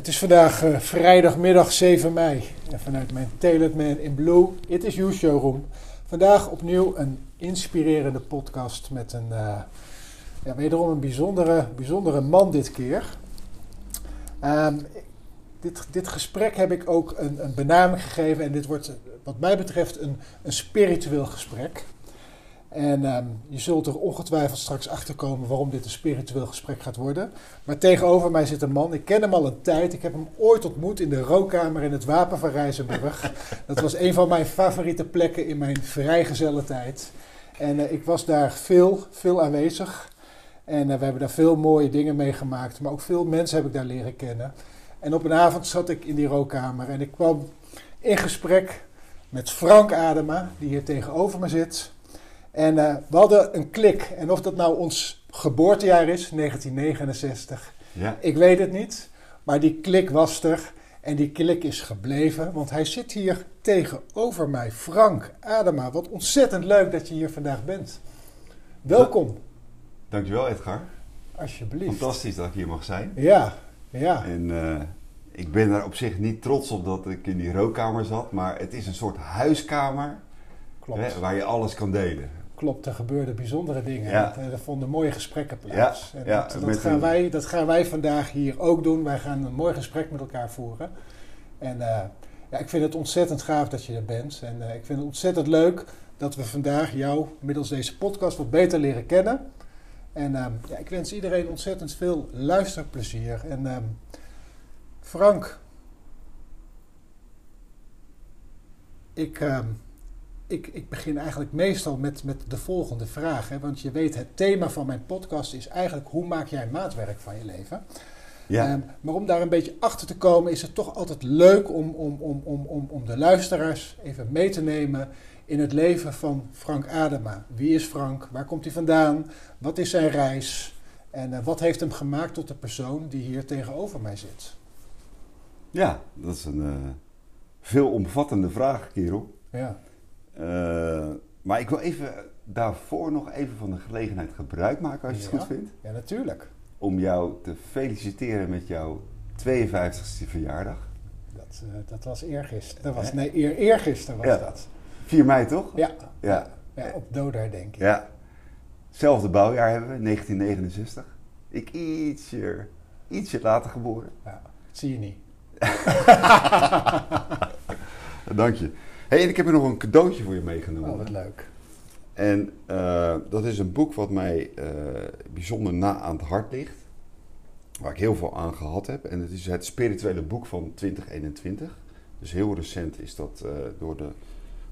Het is vandaag uh, vrijdagmiddag 7 mei en vanuit mijn Tailored Man in Blue, It Is You showroom. Vandaag opnieuw een inspirerende podcast met een, uh, ja, wederom een bijzondere, bijzondere man dit keer. Um, dit, dit gesprek heb ik ook een, een benaming gegeven en dit wordt wat mij betreft een, een spiritueel gesprek. En um, je zult er ongetwijfeld straks achter komen waarom dit een spiritueel gesprek gaat worden. Maar tegenover mij zit een man, ik ken hem al een tijd. Ik heb hem ooit ontmoet in de rookkamer in het Wapen van Rijzenburg. Dat was een van mijn favoriete plekken in mijn vrijgezelle tijd. En uh, ik was daar veel, veel aanwezig. En uh, we hebben daar veel mooie dingen meegemaakt. Maar ook veel mensen heb ik daar leren kennen. En op een avond zat ik in die rookkamer en ik kwam in gesprek met Frank Adema, die hier tegenover me zit. En uh, we hadden een klik. En of dat nou ons geboortejaar is, 1969, ja. ik weet het niet. Maar die klik was er. En die klik is gebleven, want hij zit hier tegenover mij. Frank Adema, wat ontzettend leuk dat je hier vandaag bent. Welkom. Dankjewel Edgar. Alsjeblieft. Fantastisch dat ik hier mag zijn. Ja, ja. En uh, ik ben er op zich niet trots op dat ik in die rookkamer zat, maar het is een soort huiskamer hè, waar je alles kan delen klopt, er gebeurden bijzondere dingen. Ja. Er, er, vonden mooie gesprekken plaats. Ja, dat, dat gaan wij, dat gaan wij vandaag hier ook doen. Wij gaan een mooi gesprek met elkaar voeren. En uh, ja, ik vind het ontzettend gaaf dat je er bent. En uh, ik vind het ontzettend leuk dat we vandaag jou middels deze podcast wat beter leren kennen. En uh, ja, ik wens iedereen ontzettend veel luisterplezier. En Frank, ik ik, ik begin eigenlijk meestal met, met de volgende vraag. Hè? Want je weet, het thema van mijn podcast is eigenlijk hoe maak jij maatwerk van je leven? Ja. Um, maar om daar een beetje achter te komen, is het toch altijd leuk om, om, om, om, om, om de luisteraars even mee te nemen in het leven van Frank Adema. Wie is Frank? Waar komt hij vandaan? Wat is zijn reis? En uh, wat heeft hem gemaakt tot de persoon die hier tegenover mij zit? Ja, dat is een uh, veelomvattende vraag, kerel. Ja. Uh, maar ik wil even daarvoor nog even van de gelegenheid gebruik maken als je het goed vindt. Ja, natuurlijk. Om jou te feliciteren met jouw 52e verjaardag. Dat, uh, dat was eergisteren. Dat was, nee, eer, eergisteren was ja. dat. 4 mei toch? Ja. Ja. ja op doodherdenking. Ja. Hetzelfde bouwjaar hebben we, 1969. Ik ietsje, ietsje later geboren. Ja, dat zie je niet. Dank je. Hey, en ik heb hier nog een cadeautje voor je meegenomen. Oh, wat leuk. En uh, dat is een boek wat mij uh, bijzonder na aan het hart ligt. Waar ik heel veel aan gehad heb. En het is het spirituele boek van 2021. Dus heel recent is dat uh, door de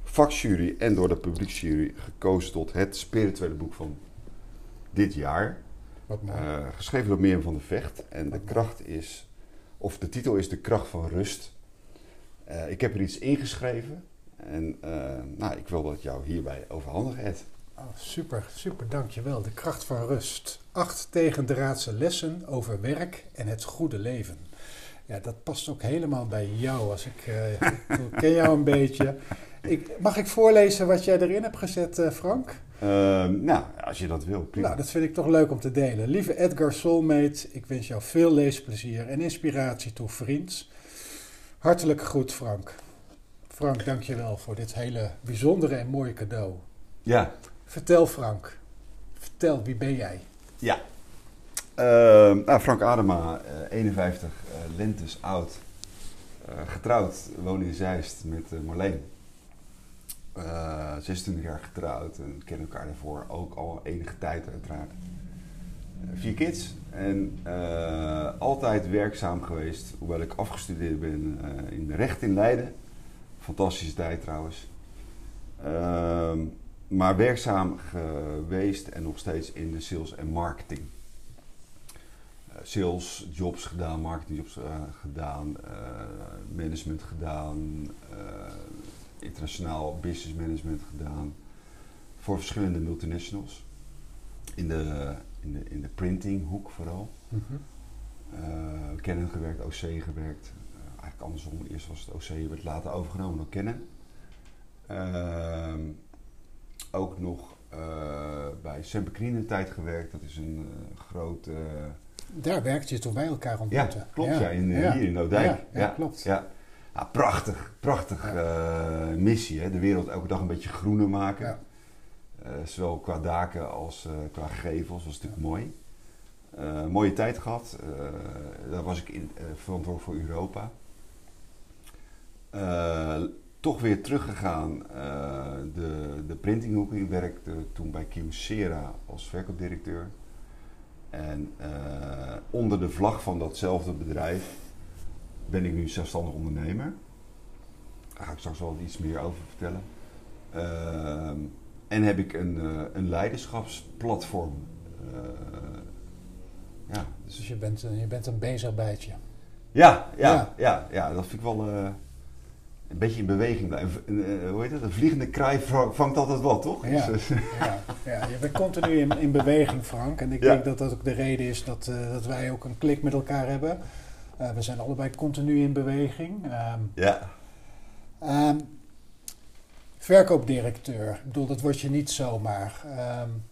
vakjury en door de publieksjury gekozen tot het spirituele boek van dit jaar. Wat mooi. geschreven door Mirjam van der Vecht. En de kracht is, of de titel is De kracht van rust. ik heb er iets ingeschreven. En uh, nou, ik wil dat jou hierbij overhandigen, Ed. Oh, super, super, dankjewel. De kracht van rust. Acht tegendraadse lessen over werk en het goede leven. Ja, dat past ook helemaal bij jou. Als ik, uh, ik ken jou een beetje. Ik, mag ik voorlezen wat jij erin hebt gezet, uh, Frank? Uh, nou, als je dat wil, prima. Nou, dat vind ik toch leuk om te delen. Lieve Edgar Soulmate, ik wens jou veel leesplezier en inspiratie toe, vriend. Hartelijk groet, Frank. Frank, dankjewel voor dit hele bijzondere en mooie cadeau. Ja. Vertel Frank, vertel, wie ben jij? Ja. Uh, nou, Frank Adema, uh, 51, uh, lentes oud, getrouwd, woon in Zeist met Marleen. Uh, 26 jaar getrouwd en kennen elkaar daarvoor ook al enige tijd uiteraard. Vier kids en altijd werkzaam geweest, hoewel ik afgestudeerd ben in de recht in Leiden. Fantastische tijd trouwens. Ehm, maar werkzaam geweest en nog steeds in de sales en marketing. sales jobs gedaan, marketingjobs gedaan, management gedaan internationaal business management gedaan voor verschillende multinationals. In de, in de, in de printinghoek vooral. Mm -hmm. Canon gewerkt, OC gewerkt. Eigenlijk andersom, eerst was het OC, werd later overgenomen door Canon. Uh, ook nog uh, bij Sempekrine tijd gewerkt. Dat is een grote... Daar werkte je toch bij elkaar ontmoeten? Ja, klopt. Ja. in, Hier in Noordijk. Ja, ja, klopt. Ja prachtig, prachtig missie. Hè? De wereld elke dag een beetje groener maken. Ja. Uh, zowel qua daken als uh, qua gevels. was natuurlijk mooi. mooie tijd gehad. daar was ik in, verantwoordelijk voor Europa. Toch weer teruggegaan. de, de printinghoek. Ik werkte toen bij Kyocera als verkoopdirecteur. En onder de vlag van datzelfde bedrijf ben ik nu zelfstandig ondernemer. Daar ga ik straks wel iets meer over vertellen. Uh, en heb ik een, uh, een leiderschapsplatform. Uh, ja, dus, dus je, bent, je bent een bezig bijtje. Ja, ja, ja, ja, ja, dat vind ik wel een beetje in beweging blijven. hoe heet het? Een vliegende kraai vangt altijd wat, toch? Ja, dus, ja, ja, je bent continu in, in beweging, Frank. En ik denk dat dat ook de reden is dat, dat wij ook een klik met elkaar hebben. Uh, we zijn allebei continu in beweging. Um, ja. Um, verkoopdirecteur, ik bedoel, dat word je niet zomaar. Um,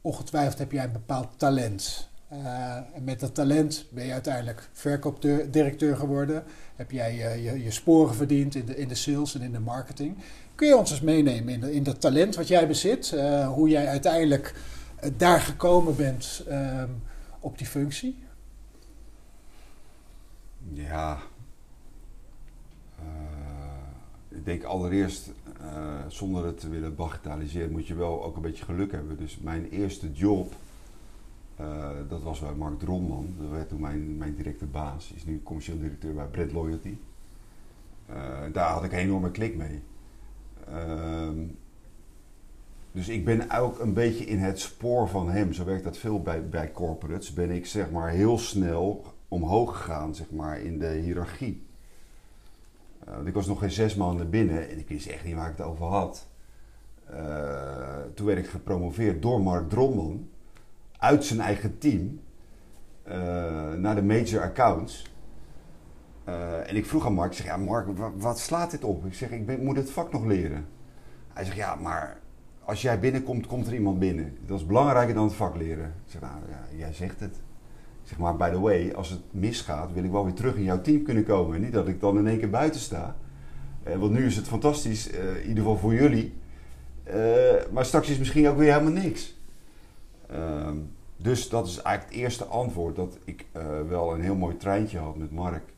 ongetwijfeld heb jij een bepaald talent. Uh, en met dat talent ben je uiteindelijk verkoopdirecteur geworden. Heb jij uh, je, je, sporen verdiend in de, in de sales en in de marketing. Kun je ons eens meenemen in, de, in dat talent wat jij bezit? Uh, hoe jij uiteindelijk daar gekomen bent op die functie? Ja. Ik denk allereerst, zonder het te willen bagatelliseren, moet je wel ook een beetje geluk hebben. Dus mijn eerste job, dat was bij Mark Dronman. Dat werd toen mijn, mijn directe baas. Is nu commercieel directeur bij Brand Loyalty. daar had ik een enorme klik mee. Ehm, dus ik ben ook een beetje in het spoor van hem. Zo werkt dat veel bij, bij corporates. Ben ik zeg maar heel snel omhoog gegaan, zeg maar, in de hiërarchie. Ik was nog geen zes maanden binnen en ik wist echt niet waar ik het over had. Toen werd ik gepromoveerd door Mark Dromman uit zijn eigen team uh, naar de major accounts. en ik vroeg aan Mark, ik zeg, ja Mark, wat, slaat dit op? Ik zeg, ik moet het vak nog leren. Hij zegt, ja, maar als jij binnenkomt, komt er iemand binnen. Dat is belangrijker dan het vak leren. Ik zeg, nou ja, jij zegt het zeg maar, by the way, als het misgaat, wil ik wel weer terug in jouw team kunnen komen. En niet dat ik dan in één keer buiten sta. Uh, want nu is het fantastisch, in ieder geval voor jullie. Maar straks is misschien ook weer helemaal niks. Ehm, dus dat is eigenlijk het eerste antwoord. Dat ik wel een heel mooi treintje had met Mark.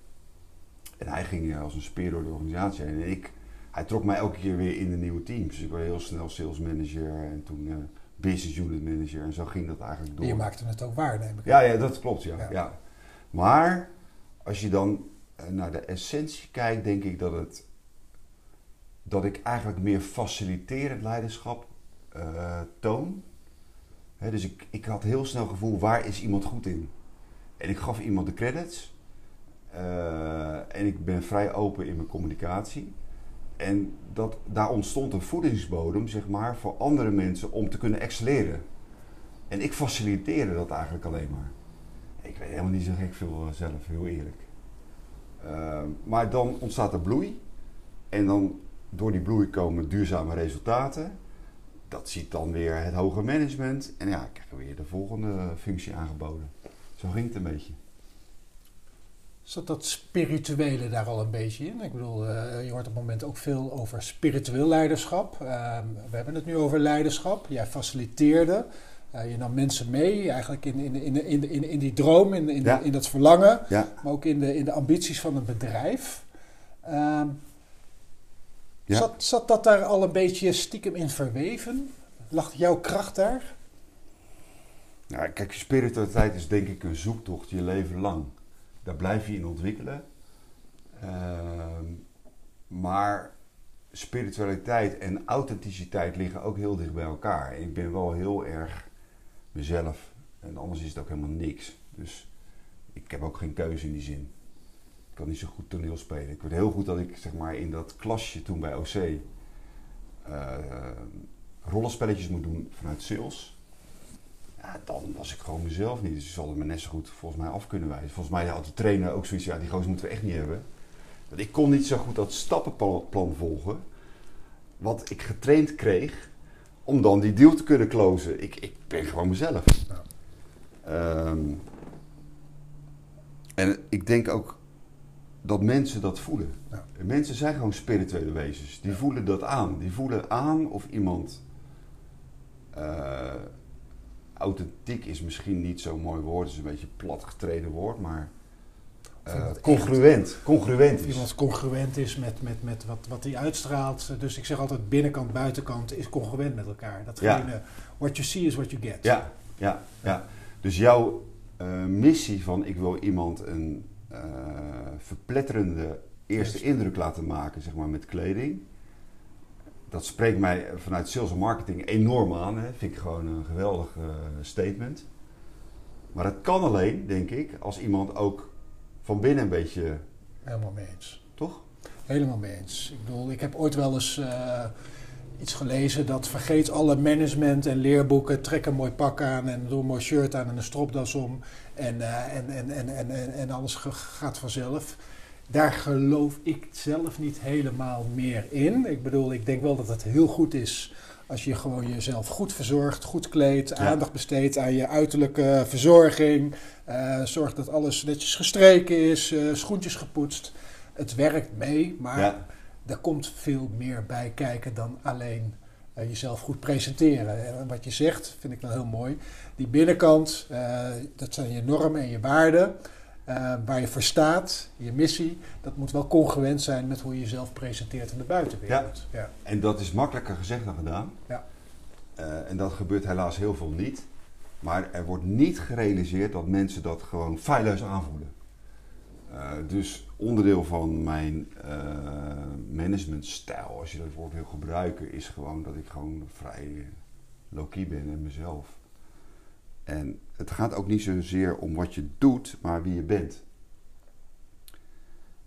En hij ging als een speer door de organisatie heen. En ik, hij trok mij elke keer weer in de nieuwe teams. Dus ik werd heel snel sales manager. En toen business unit manager. En zo ging dat eigenlijk door. je maakte het ook waar, neem ik Ja, ja dat klopt, ja. ja. Maar als je dan eh, naar de essentie kijkt, denk ik dat het... dat ik eigenlijk meer faciliterend leiderschap uh, toon. Dus ik, ik had heel snel het gevoel, waar is iemand goed in? En ik gaf iemand de credits. Uh, en ik ben vrij open in mijn communicatie. En dat, daar ontstond een voedingsbodem, zeg maar, voor andere mensen om te kunnen excelleren. En ik faciliteerde dat eigenlijk alleen maar. Ik weet helemaal niet zo gek veel eh, zelf, heel eerlijk. Uh, maar dan ontstaat er bloei. En dan door die bloei komen duurzame resultaten. Dat ziet dan weer het hoger management. En ja, ik krijg weer de volgende functie aangeboden. Zo ging het een beetje. Zat dat spirituele daar al een beetje in? Ik bedoel, uh, je hoort op het moment ook veel over spiritueel leiderschap. Uh, we hebben het nu over leiderschap. Jij faciliteerde. Uh, je nam mensen mee, eigenlijk in, in, in, in, in, in die droom, in, in, in dat verlangen, ja. maar ook in de, in de ambities van een bedrijf. Ja. Zat, zat dat daar al een beetje stiekem in verweven? Lag jouw kracht daar? Nou, kijk, spiritualiteit is denk ik een zoektocht je leven lang. Daar blijf je in ontwikkelen. Ehm, maar spiritualiteit en authenticiteit liggen ook heel dicht bij elkaar. Ik ben wel heel erg mezelf en anders is het ook helemaal niks. Dus ik heb ook geen keuze in die zin. Ik kan niet zo goed toneel spelen. Ik weet heel goed dat ik zeg maar in dat klasje toen bij OC eh, rollenspelletjes moet doen vanuit sales. Ja, dan was ik gewoon mezelf niet. Dus ze hadden me net zo goed volgens mij af kunnen wijzen. Volgens mij had de trainer ook zoiets, ja die gozer moeten we echt niet hebben. Want ik kon niet zo goed dat stappenplan volgen. Wat ik getraind kreeg om dan die deal te kunnen closen. Ik, ik ben gewoon mezelf. Ja. Ehm, en ik denk ook dat mensen dat voelen. Ja. Mensen zijn gewoon spirituele wezens. Die Ja. voelen dat aan. Die voelen aan of iemand eh, authentiek is misschien niet zo'n mooi woord. Het is een beetje een plat getreden woord, maar eh, congruent. Congruent is. iemand congruent is met, met, met wat, wat hij uitstraalt. Dus ik zeg altijd binnenkant, buitenkant is congruent met elkaar. Datgene, what you see is what you get. Ja, ja, ja. Dus jouw eh, missie van ik wil iemand een verpletterende eerste indruk laten maken, zeg maar, met kleding. Dat spreekt mij vanuit sales en marketing enorm aan. Hè. Vind ik gewoon een geweldig eh, statement. Maar het kan alleen, denk ik, als iemand ook van binnen een beetje, Helemaal mee eens. toch? Helemaal mee eens. Ik bedoel, ik heb ooit wel eens eh, iets gelezen dat vergeet alle management en leerboeken, trek een mooi pak aan en doe een mooi shirt aan en een stropdas om en, eh, en, en, en, en, en, en alles gaat vanzelf. Daar geloof ik zelf niet helemaal meer in. Ik bedoel, ik denk wel dat het heel goed is als je gewoon jezelf goed verzorgt, goed kleedt, Ja. aandacht besteedt aan je uiterlijke verzorging. eh zorgt dat alles netjes gestreken is, eh, schoentjes gepoetst. Het werkt mee, maar Ja. Er komt veel meer bij kijken dan alleen eh, jezelf goed presenteren. En wat je zegt, vind ik dan heel mooi. Die binnenkant, eh, dat zijn je normen en je waarden. eh, waar je voor staat, je missie, dat moet wel congruent zijn met hoe je jezelf presenteert in de buitenwereld. Ja. En dat is makkelijker gezegd dan gedaan. Ja. Eh, en dat gebeurt helaas heel veel niet. Maar er wordt niet gerealiseerd dat mensen dat gewoon feilloos aanvoelen. Eh, dus onderdeel van mijn eh, managementstijl, als je dat woord wil gebruiken, is gewoon dat ik gewoon vrij low-key ben en mezelf. En het gaat ook niet zozeer om wat je doet, maar wie je bent.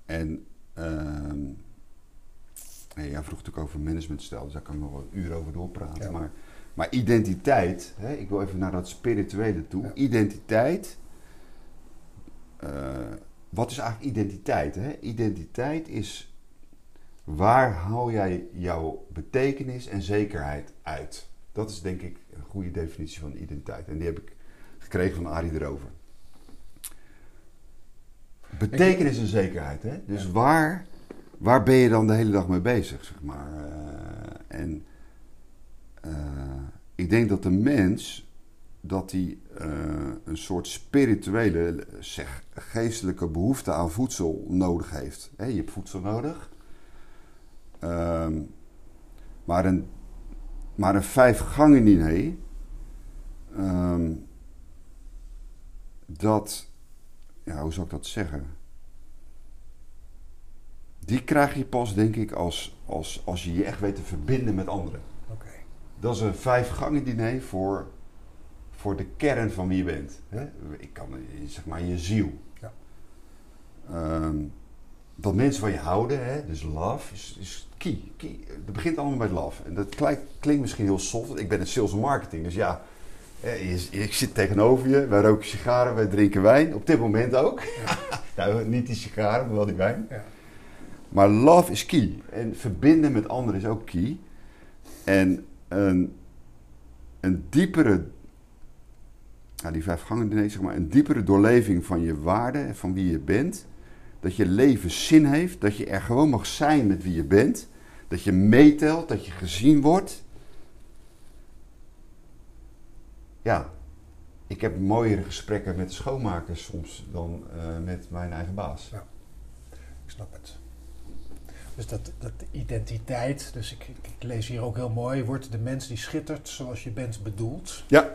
En nee, jij vroeg natuurlijk over managementstijl, dus daar kan ik nog wel een uur over doorpraten. Ja. Maar, maar identiteit, hè, ik wil even naar dat spirituele toe. Ja. Identiteit, eh, wat is eigenlijk identiteit? Hè? Identiteit is waar haal jij jouw betekenis en zekerheid uit? Dat is denk ik een goede definitie van identiteit. En die heb ik gekregen van Arie erover. Betekenis en zekerheid. Hè? Dus Ja. waar, waar ben je dan de hele dag mee bezig? Zeg maar? Eh, en eh, ik denk dat de mens dat hij eh, een soort spirituele, zeg, geestelijke behoefte aan voedsel nodig heeft. Je hebt voedsel nodig. Ehm, maar, een, maar een vijf gangen diner, ehm, dat, ja, hoe zou ik dat zeggen? Die krijg je pas, denk ik, als, als, als je je echt weet te verbinden met anderen. Oké. Dat is een vijf gangen diner voor, voor de kern van wie je bent. Hè? Ik kan, zeg maar, je ziel. Ja. Ehm, dat mensen van je houden, hè? dus love, is, is key, key. Het begint allemaal met love. En dat klinkt, klinkt misschien heel soft. Ik ben in sales en marketing, dus ja, ik zit tegenover je. Wij roken sigaren, wij drinken wijn. Op dit moment ook. nou, niet die sigaren, maar wel die wijn. Ja. Maar love is key. En verbinden met anderen is ook key. En een, een diepere, nou die vijf gangen diner, zeg maar, een diepere doorleving van je waarde en van wie je bent. Dat je leven zin heeft, dat je er gewoon mag zijn met wie je bent. Dat je meetelt, dat je gezien wordt. Ja, ik heb mooiere gesprekken met schoonmakers soms dan eh, met mijn eigen baas. Ik snap het. Dus dat, dat identiteit, dus ik, ik, ik lees hier ook heel mooi, wordt de mens die schittert zoals je bent bedoeld. Ja.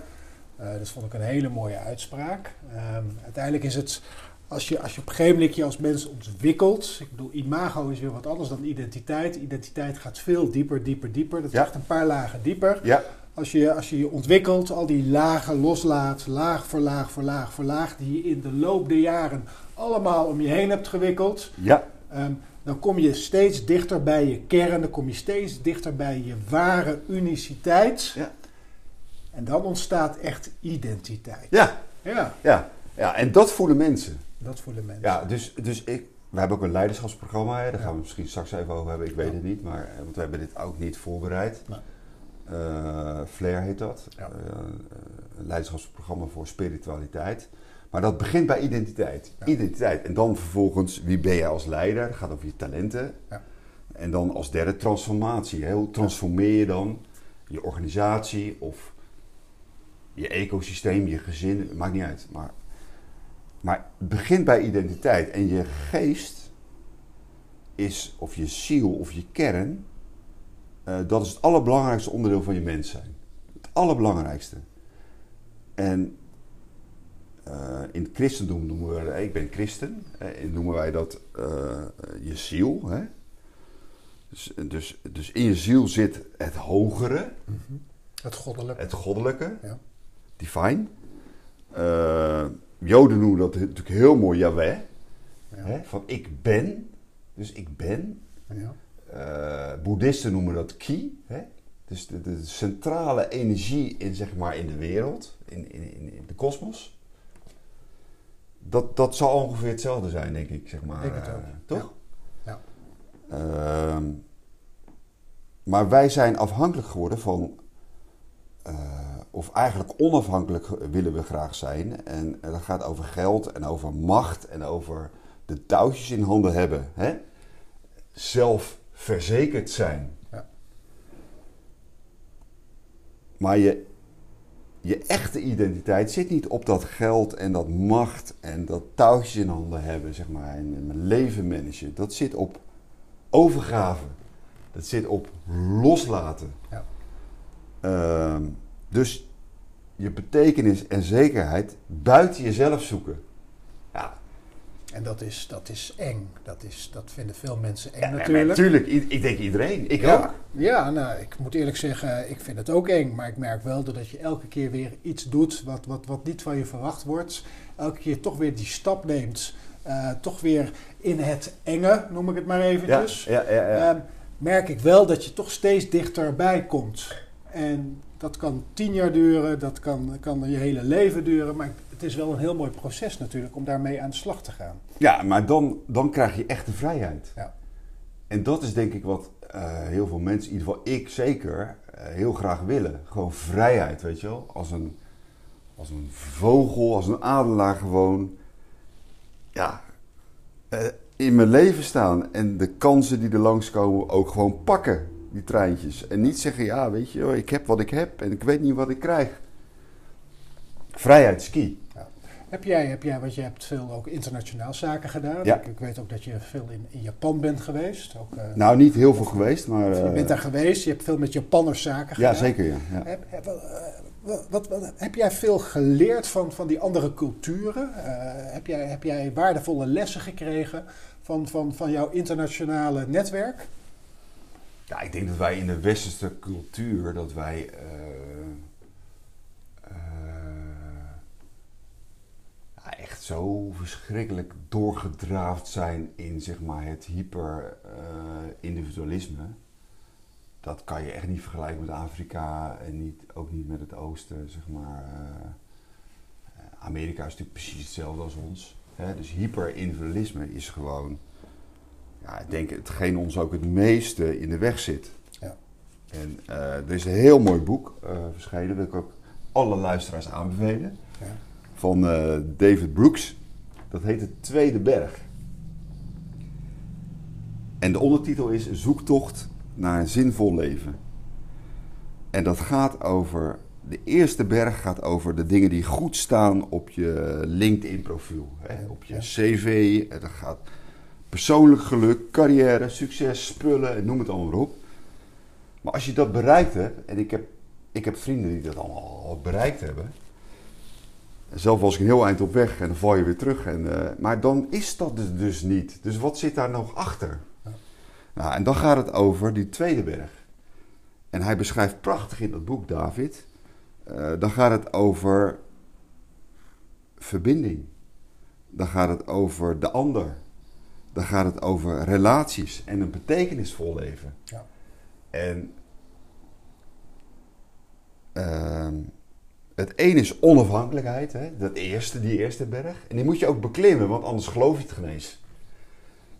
Uh, dat vond ik een hele mooie uitspraak. Um, uiteindelijk is het, als je, als je op een gegeven moment je als mens ontwikkelt, ik bedoel, imago is weer wat anders dan identiteit. Identiteit gaat veel dieper, dieper, dieper. Dat Ja. gaat een paar lagen dieper. Ja, Als je, als je je ontwikkelt, al die lagen loslaat, laag voor laag voor laag voor laag, die je in de loop der jaren allemaal om je heen hebt gewikkeld, ja, Ehm, dan kom je steeds dichter bij je kern, dan kom je steeds dichter bij je ware uniciteit. Ja. En dan ontstaat echt identiteit. ja, Ja, ja. ja. En dat voelen mensen. dat voelen mensen. Ja, dus, dus ik, we hebben ook een leiderschapsprogramma, hè, daar gaan we misschien straks even over hebben, ik weet het niet, maar, eh, want we hebben dit ook niet voorbereid. Nee. Eh, Flair heet dat, Ja. Eh, een leiderschapsprogramma voor spiritualiteit. Maar dat begint bij identiteit. Ja. Identiteit. En dan vervolgens, wie ben jij als leider? Dat gaat over je talenten. Ja. En dan als derde transformatie. Hoe transformeer je dan je organisatie of je ecosysteem, je gezin? Maakt niet uit. Maar, maar het begint bij identiteit. En je geest is, of je ziel of je kern, eh, dat is het allerbelangrijkste onderdeel van je mens zijn. Het allerbelangrijkste. En eh, in het christendom noemen we, ik ben christen, eh, en noemen wij dat je ziel. Hè? Dus, dus, dus in je ziel zit het hogere, Mhm. Het goddelijke. het goddelijke, Ja. Divine. Eh, Joden noemen dat natuurlijk heel mooi Yahweh, Ja. van ik ben, dus ik ben. Ja. Eh, Boeddhisten noemen dat ki, hè? dus de, de centrale energie in, zeg maar, in de wereld, in, in, in, de kosmos. Dat, dat zal ongeveer hetzelfde zijn, denk ik, zeg maar. Denk het eh, ook, toch? Ja. Ehm, maar wij zijn afhankelijk geworden van, eh, of eigenlijk onafhankelijk willen we graag zijn. En dat gaat over geld en over macht en over de touwtjes in handen hebben. Hè? Zelfverzekerd zijn. Ja. Maar je, je echte identiteit zit niet op dat geld en dat macht en dat touwtjes in handen hebben, zeg maar, en, en mijn leven managen. Dat zit op overgave. Dat zit op loslaten. Ja. Ehm, dus je betekenis en zekerheid buiten jezelf zoeken. Ja, En dat is, dat is eng. Dat, is, dat vinden veel mensen eng ja, natuurlijk. natuurlijk. I- Ik denk iedereen. Ik ja, ook. Ja, nou, ik moet eerlijk zeggen, ik vind het ook eng. Maar ik merk wel dat je elke keer weer iets doet wat, wat, wat niet van je verwacht wordt. Elke keer toch weer die stap neemt. eh, toch weer in het enge, noem ik het maar eventjes. ja, ja, ja. Ehm, merk ik wel dat je toch steeds dichterbij komt. En dat kan tien jaar duren, dat kan, kan je hele leven duren. Maar het is wel een heel mooi proces natuurlijk om daarmee aan de slag te gaan. Ja, maar dan, dan krijg je echte vrijheid. Ja. En dat is denk ik wat eh, heel veel mensen, in ieder geval ik zeker, eh, heel graag willen. Gewoon vrijheid, weet je wel. Als een, als een vogel, als een adelaar gewoon. Ja, eh, in mijn leven staan. En de kansen die er langskomen ook gewoon pakken, die treintjes. En niet zeggen, ja, weet je wel, ik heb wat ik heb en ik weet niet wat ik krijg. Vrijheid, ski. Heb jij, heb jij, want je hebt veel ook internationaal zaken gedaan. Ja. Ik, ik weet ook dat je veel in, in Japan bent geweest. Ook, eh, Nou, niet heel veel geweest, maar... je eh, bent daar geweest, je hebt veel met Japanners zaken gedaan. Ja, zeker, ja. ja. Heb, heb, eh, wat, wat, wat- heb jij veel geleerd van, van die andere culturen? Eh, heb, jij, heb jij waardevolle lessen gekregen van, van, van jouw internationale netwerk? Ja, ik denk dat wij in de westerse cultuur, dat wij eh, eh, echt zo verschrikkelijk doorgedraafd zijn in zeg maar, het hyper-individualisme. dat kan je echt niet vergelijken met Afrika en niet, ook niet met het oosten, zeg maar. eh. Amerika is natuurlijk precies hetzelfde als ons. Hè? Dus hyper-individualisme is gewoon, ja, ik denk hetgeen ons ook het meeste in de weg zit. Ja. En eh, er is een heel mooi boek eh, verschenen, wil ik ook alle luisteraars aanbevelen. Ja. Van eh, David Brooks. Dat heet De Tweede Berg. En de ondertitel is Zoektocht naar een zinvol leven. En dat gaat over. De eerste berg gaat over de dingen die goed staan op je LinkedIn-profiel. Op je. CV. En dat gaat persoonlijk geluk, carrière, succes, spullen en noem het allemaal maar op. Maar als je dat bereikt hebt, en ik heb, ik heb vrienden die dat allemaal al bereikt hebben. Zelf was ik een heel eind op weg en dan val je weer terug. En, eh, maar dan is dat dus, dus niet. Dus wat zit daar nog achter? Ja. Nou, en dan gaat het over die tweede berg. En hij beschrijft prachtig in dat boek, David. eh, dan gaat het over verbinding. Dan gaat het over de ander. Dan gaat het over relaties en een betekenisvol leven. Ja. En ehm, het een is onafhankelijkheid, hè? Dat eerste, die eerste berg. En die moet je ook beklimmen, want anders geloof je het geen eens.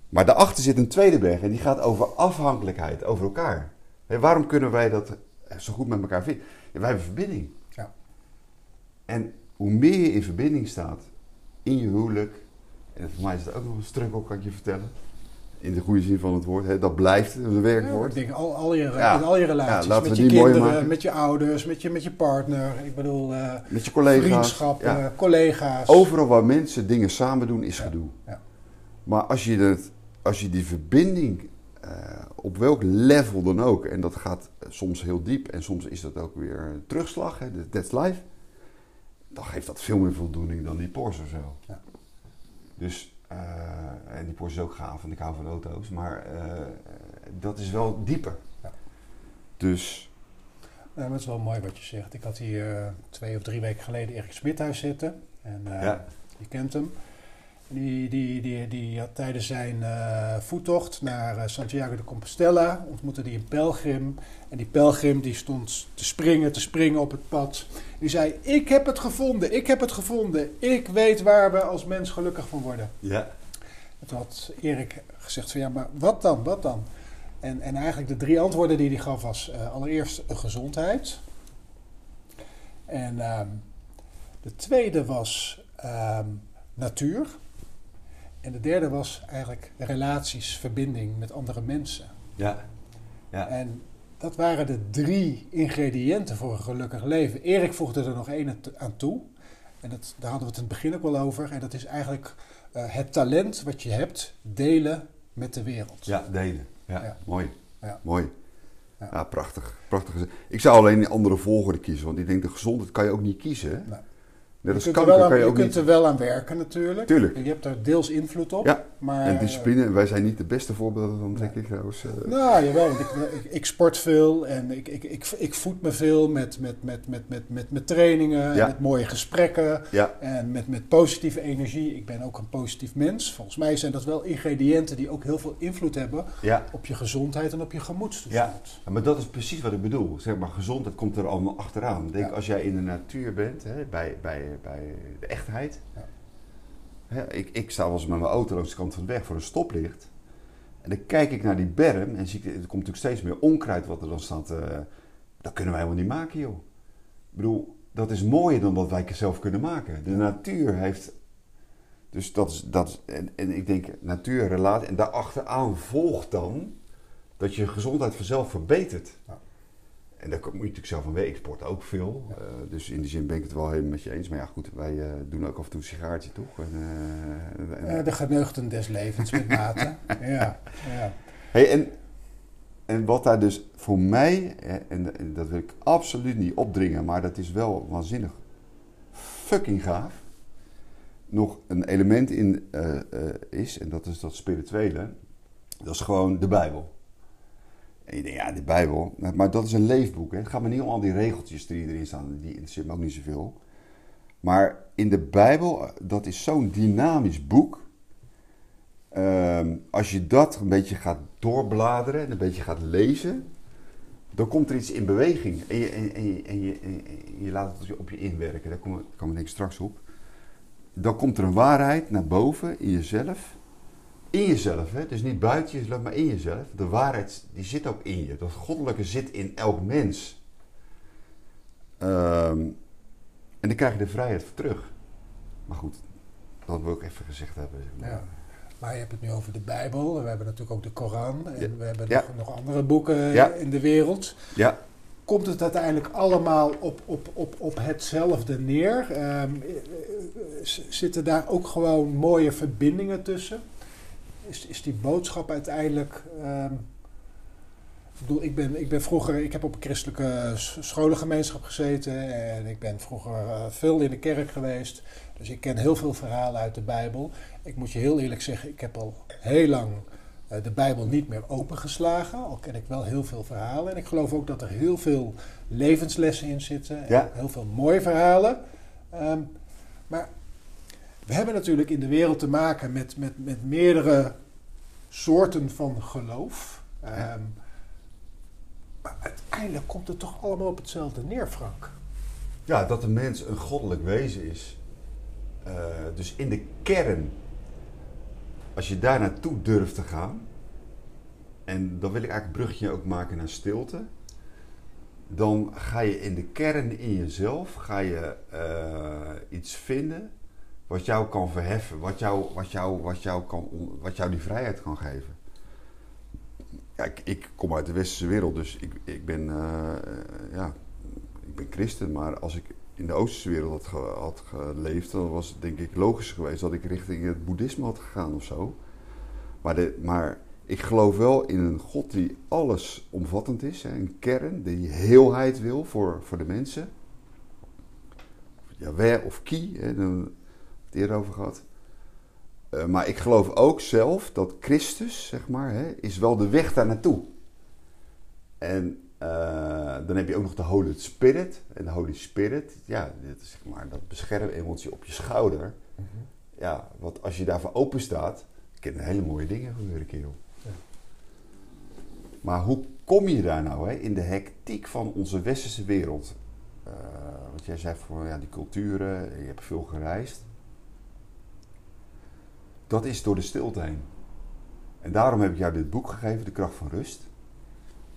Maar daarachter zit een tweede berg en die gaat over afhankelijkheid, over elkaar. Waarom kunnen wij dat zo goed met elkaar vinden? Ja, wij hebben verbinding. Ja. En hoe meer je in verbinding staat in je huwelijk, en voor mij is het ook nog een struggle, kan ik je vertellen. In de goede zin van het woord, hè? dat blijft een Ja, werkwoord. ik denk al, al, je, Ja. in al je relaties. Ja, met je kinderen, met je ouders, met je, met je partner. Ik bedoel, eh, Met je collega's. vriendschappen, Ja. collega's. Overal waar mensen dingen samen doen, is Ja, gedoe. ja. Maar als je, het, als je die verbinding, eh, op welk level dan ook, en dat gaat soms heel diep en soms is dat ook weer een terugslag, hè, that's life, dan geeft dat veel meer voldoening dan die Porsche of zo. Ja. Dus, eh, en die Porsche is ook gaaf, want ik hou van auto's, maar eh, dat is wel dieper. Ja. Dus, Ja, dat is wel mooi wat je zegt. Ik had hier eh, twee of drie weken geleden Erik Smit thuis zitten. En, ja, Je kent hem. Die, die, die, die had tijdens zijn eh, voettocht naar eh, Santiago de Compostela ontmoette hij een pelgrim. En die pelgrim die stond te springen, te springen op het pad. Die zei, ik heb het gevonden, ik heb het gevonden. Ik weet waar we als mens gelukkig van worden. ja, En toen had Erik gezegd van ja, maar wat dan, wat dan? En, en eigenlijk de drie antwoorden die hij gaf was eh, allereerst gezondheid. En ehm, de tweede was ehm, natuur. En de derde was eigenlijk relaties, verbinding met andere mensen. ja, ja. En dat waren de drie ingrediënten voor een gelukkig leven. Erik voegde er nog één aan toe. En dat, daar hadden we het in het begin ook wel over. En dat is eigenlijk eh, het talent wat je hebt delen met de wereld. Ja, delen. Ja, Ja. mooi. Ja. Mooi. Ja. Ja. prachtig. prachtig. Ik zou alleen een andere volgorde kiezen, want ik denk de gezondheid kan je ook niet kiezen. Hè? Net Je als kunt, er kanker wel, aan, kan je je ook kunt niet... er wel aan werken natuurlijk. Tuurlijk. En je hebt daar deels invloed op. Ja, maar, En discipline, en wij zijn niet de beste voorbeelden dan, denk ik trouwens. eh. Nou, jawel. want Ik, ik, sport veel en ik, ik, ik, ik voed me veel met, met, met, met, met, met, met trainingen, Ja. en met mooie gesprekken ja, en met, met positieve energie. Ik ben ook een positief mens. Volgens mij zijn dat wel ingrediënten die ook heel veel invloed hebben ja. op je gezondheid en op je gemoedstoestand. Ja, maar dat is precies wat ik bedoel. Zeg maar, gezondheid komt er allemaal achteraan. Denk, als jij in de natuur bent, hè, bij, bij, bij de echtheid. Ja. Ik, ik sta wel eens met mijn auto langs de kant van de weg voor een stoplicht. En dan kijk ik naar die berm en zie ik, er komt natuurlijk steeds meer onkruid wat er dan staat. eh, dat kunnen wij helemaal niet maken, joh. Ik bedoel, dat is mooier dan wat wij zelf kunnen maken. De natuur heeft... Dus dat is... Dat en, en ik denk, natuur, relatie... En daarachteraan volgt dan dat je gezondheid vanzelf verbetert. Ja. En daar moet je natuurlijk zelf van weten. Ik sport ook veel. Ja. Eh, dus in die zin ben ik het wel helemaal met je eens. Maar ja, goed, wij eh, doen ook af en toe een sigaartje, toch? En, eh, en- de geneugten des levens met mate. ja, ja. Hey, en, en wat daar dus voor mij, en, en dat wil ik absoluut niet opdringen, maar dat is wel waanzinnig fucking gaaf, nog een element in is, en dat is dat spirituele, dat is gewoon de Bijbel. En je denkt, ja, de Bijbel, maar dat is een leefboek. Hè. Het gaat me niet om al die regeltjes die erin staan, die interesseert me ook niet zoveel. Maar in de Bijbel, eh, dat is zo'n dynamisch boek. Ehm, als je dat een beetje gaat doorbladeren en een beetje gaat lezen, dan komt er iets in beweging. En je, en, en je, je, laat het op je inwerken. Daar komen ik straks op. Dan komt er een waarheid naar boven in jezelf. In jezelf, hè? dus niet buiten jezelf, maar in jezelf. De waarheid die zit ook in je. Dat goddelijke zit in elk mens. Ehm, en dan krijg je de vrijheid voor terug. Maar goed, dat wil ik even gezegd hebben. zeg maar. Ja. Maar je hebt het nu over de Bijbel. We hebben natuurlijk ook de Koran. En Ja. we hebben Ja. nog, nog andere boeken Ja. in de wereld. Ja, Komt het uiteindelijk allemaal op, op, op, op hetzelfde neer? Eh, eh, z- zitten daar ook gewoon mooie verbindingen tussen? Is, is die boodschap uiteindelijk. ehm, ik bedoel, ik ben, ik ben vroeger, ik heb op een christelijke scholengemeenschap gezeten en ik ben vroeger eh, veel in de kerk geweest. Dus ik ken heel veel verhalen uit de Bijbel. Ik moet je heel eerlijk zeggen, ik heb al heel lang eh, de Bijbel niet meer opengeslagen. Al ken ik wel heel veel verhalen. En ik geloof ook dat er heel veel levenslessen in zitten. En Ja. heel veel mooie verhalen. Ehm, maar we hebben natuurlijk in de wereld te maken met, met, met meerdere soorten van geloof. Ehm, maar uiteindelijk komt het toch allemaal op hetzelfde neer, Frank. Ja, dat de mens een goddelijk wezen is. Eh, dus in de kern, als je daar naartoe durft te gaan, en dan wil ik eigenlijk een bruggetje ook maken naar stilte, dan ga je in de kern in jezelf ga je, eh, iets vinden wat jou kan verheffen, wat jou, wat jou, wat jou, kan, wat jou die vrijheid kan geven. Ja, ik, ik kom uit de westerse wereld, dus ik, ik ben, eh, ja, ik ben christen, maar als ik in de oosterse wereld had, had geleefd, dan was het denk ik logisch geweest dat ik richting het boeddhisme had gegaan of zo. Maar, de, maar ik geloof wel in een God die alles omvattend is, een kern die heelheid wil voor, voor de mensen. Ja, wer of ki, het eerder over gehad. Eh, maar ik geloof ook zelf dat Christus, zeg maar, hè, is wel de weg daar naartoe. En eh, dan heb je ook nog de Holy Spirit. En de Holy Spirit, ja, dit is zeg maar dat beschermemotie op je schouder. Ja, want als je daarvoor open staat, kunnen hele mooie dingen gebeuren, kerel. Ja. Maar hoe kom je daar nou, hè, in de hectiek van onze westerse wereld? Eh, want jij zei voor ja, die culturen, je hebt veel gereisd. Dat is door de stilte heen. En daarom heb ik jou dit boek gegeven, De Kracht van Rust.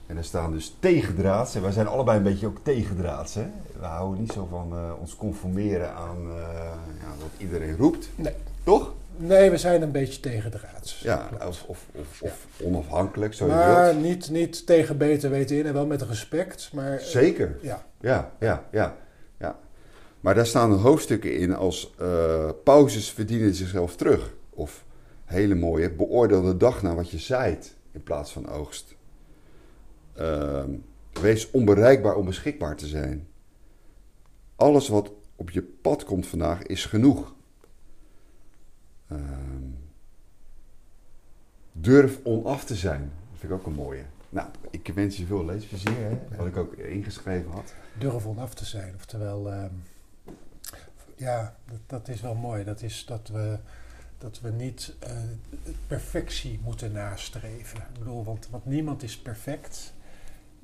En daar staan dus tegendraads. En wij zijn allebei een beetje ook tegendraads. Hè? We houden niet zo van eh, ons conformeren aan eh, ja, wat iedereen roept. Nee. Toch? Nee, we zijn een beetje tegendraads. Ja, of, of, of, of onafhankelijk, zo je maar wilt. niet, niet tegen beter weten in en wel met respect. Maar, eh, Zeker. Ja, Ja, ja, ja, ja. Maar daar staan hoofdstukken in als pauzes verdienen zichzelf terug. Of hele mooie, beoordeel de dag naar wat je zaait in plaats van oogst. Ehm, wees onbereikbaar om beschikbaar te zijn. Alles wat op je pad komt vandaag is genoeg. Ehm, durf onaf te zijn. Dat vind ik ook een mooie. Nou, ik wens je veel leesplezier, wat ik ook ingeschreven had. durf onaf te zijn. Oftewel, ehm, ja, dat, dat is wel mooi. Dat is dat we, dat we niet eh, perfectie moeten nastreven. Ik bedoel, want, want niemand is perfect.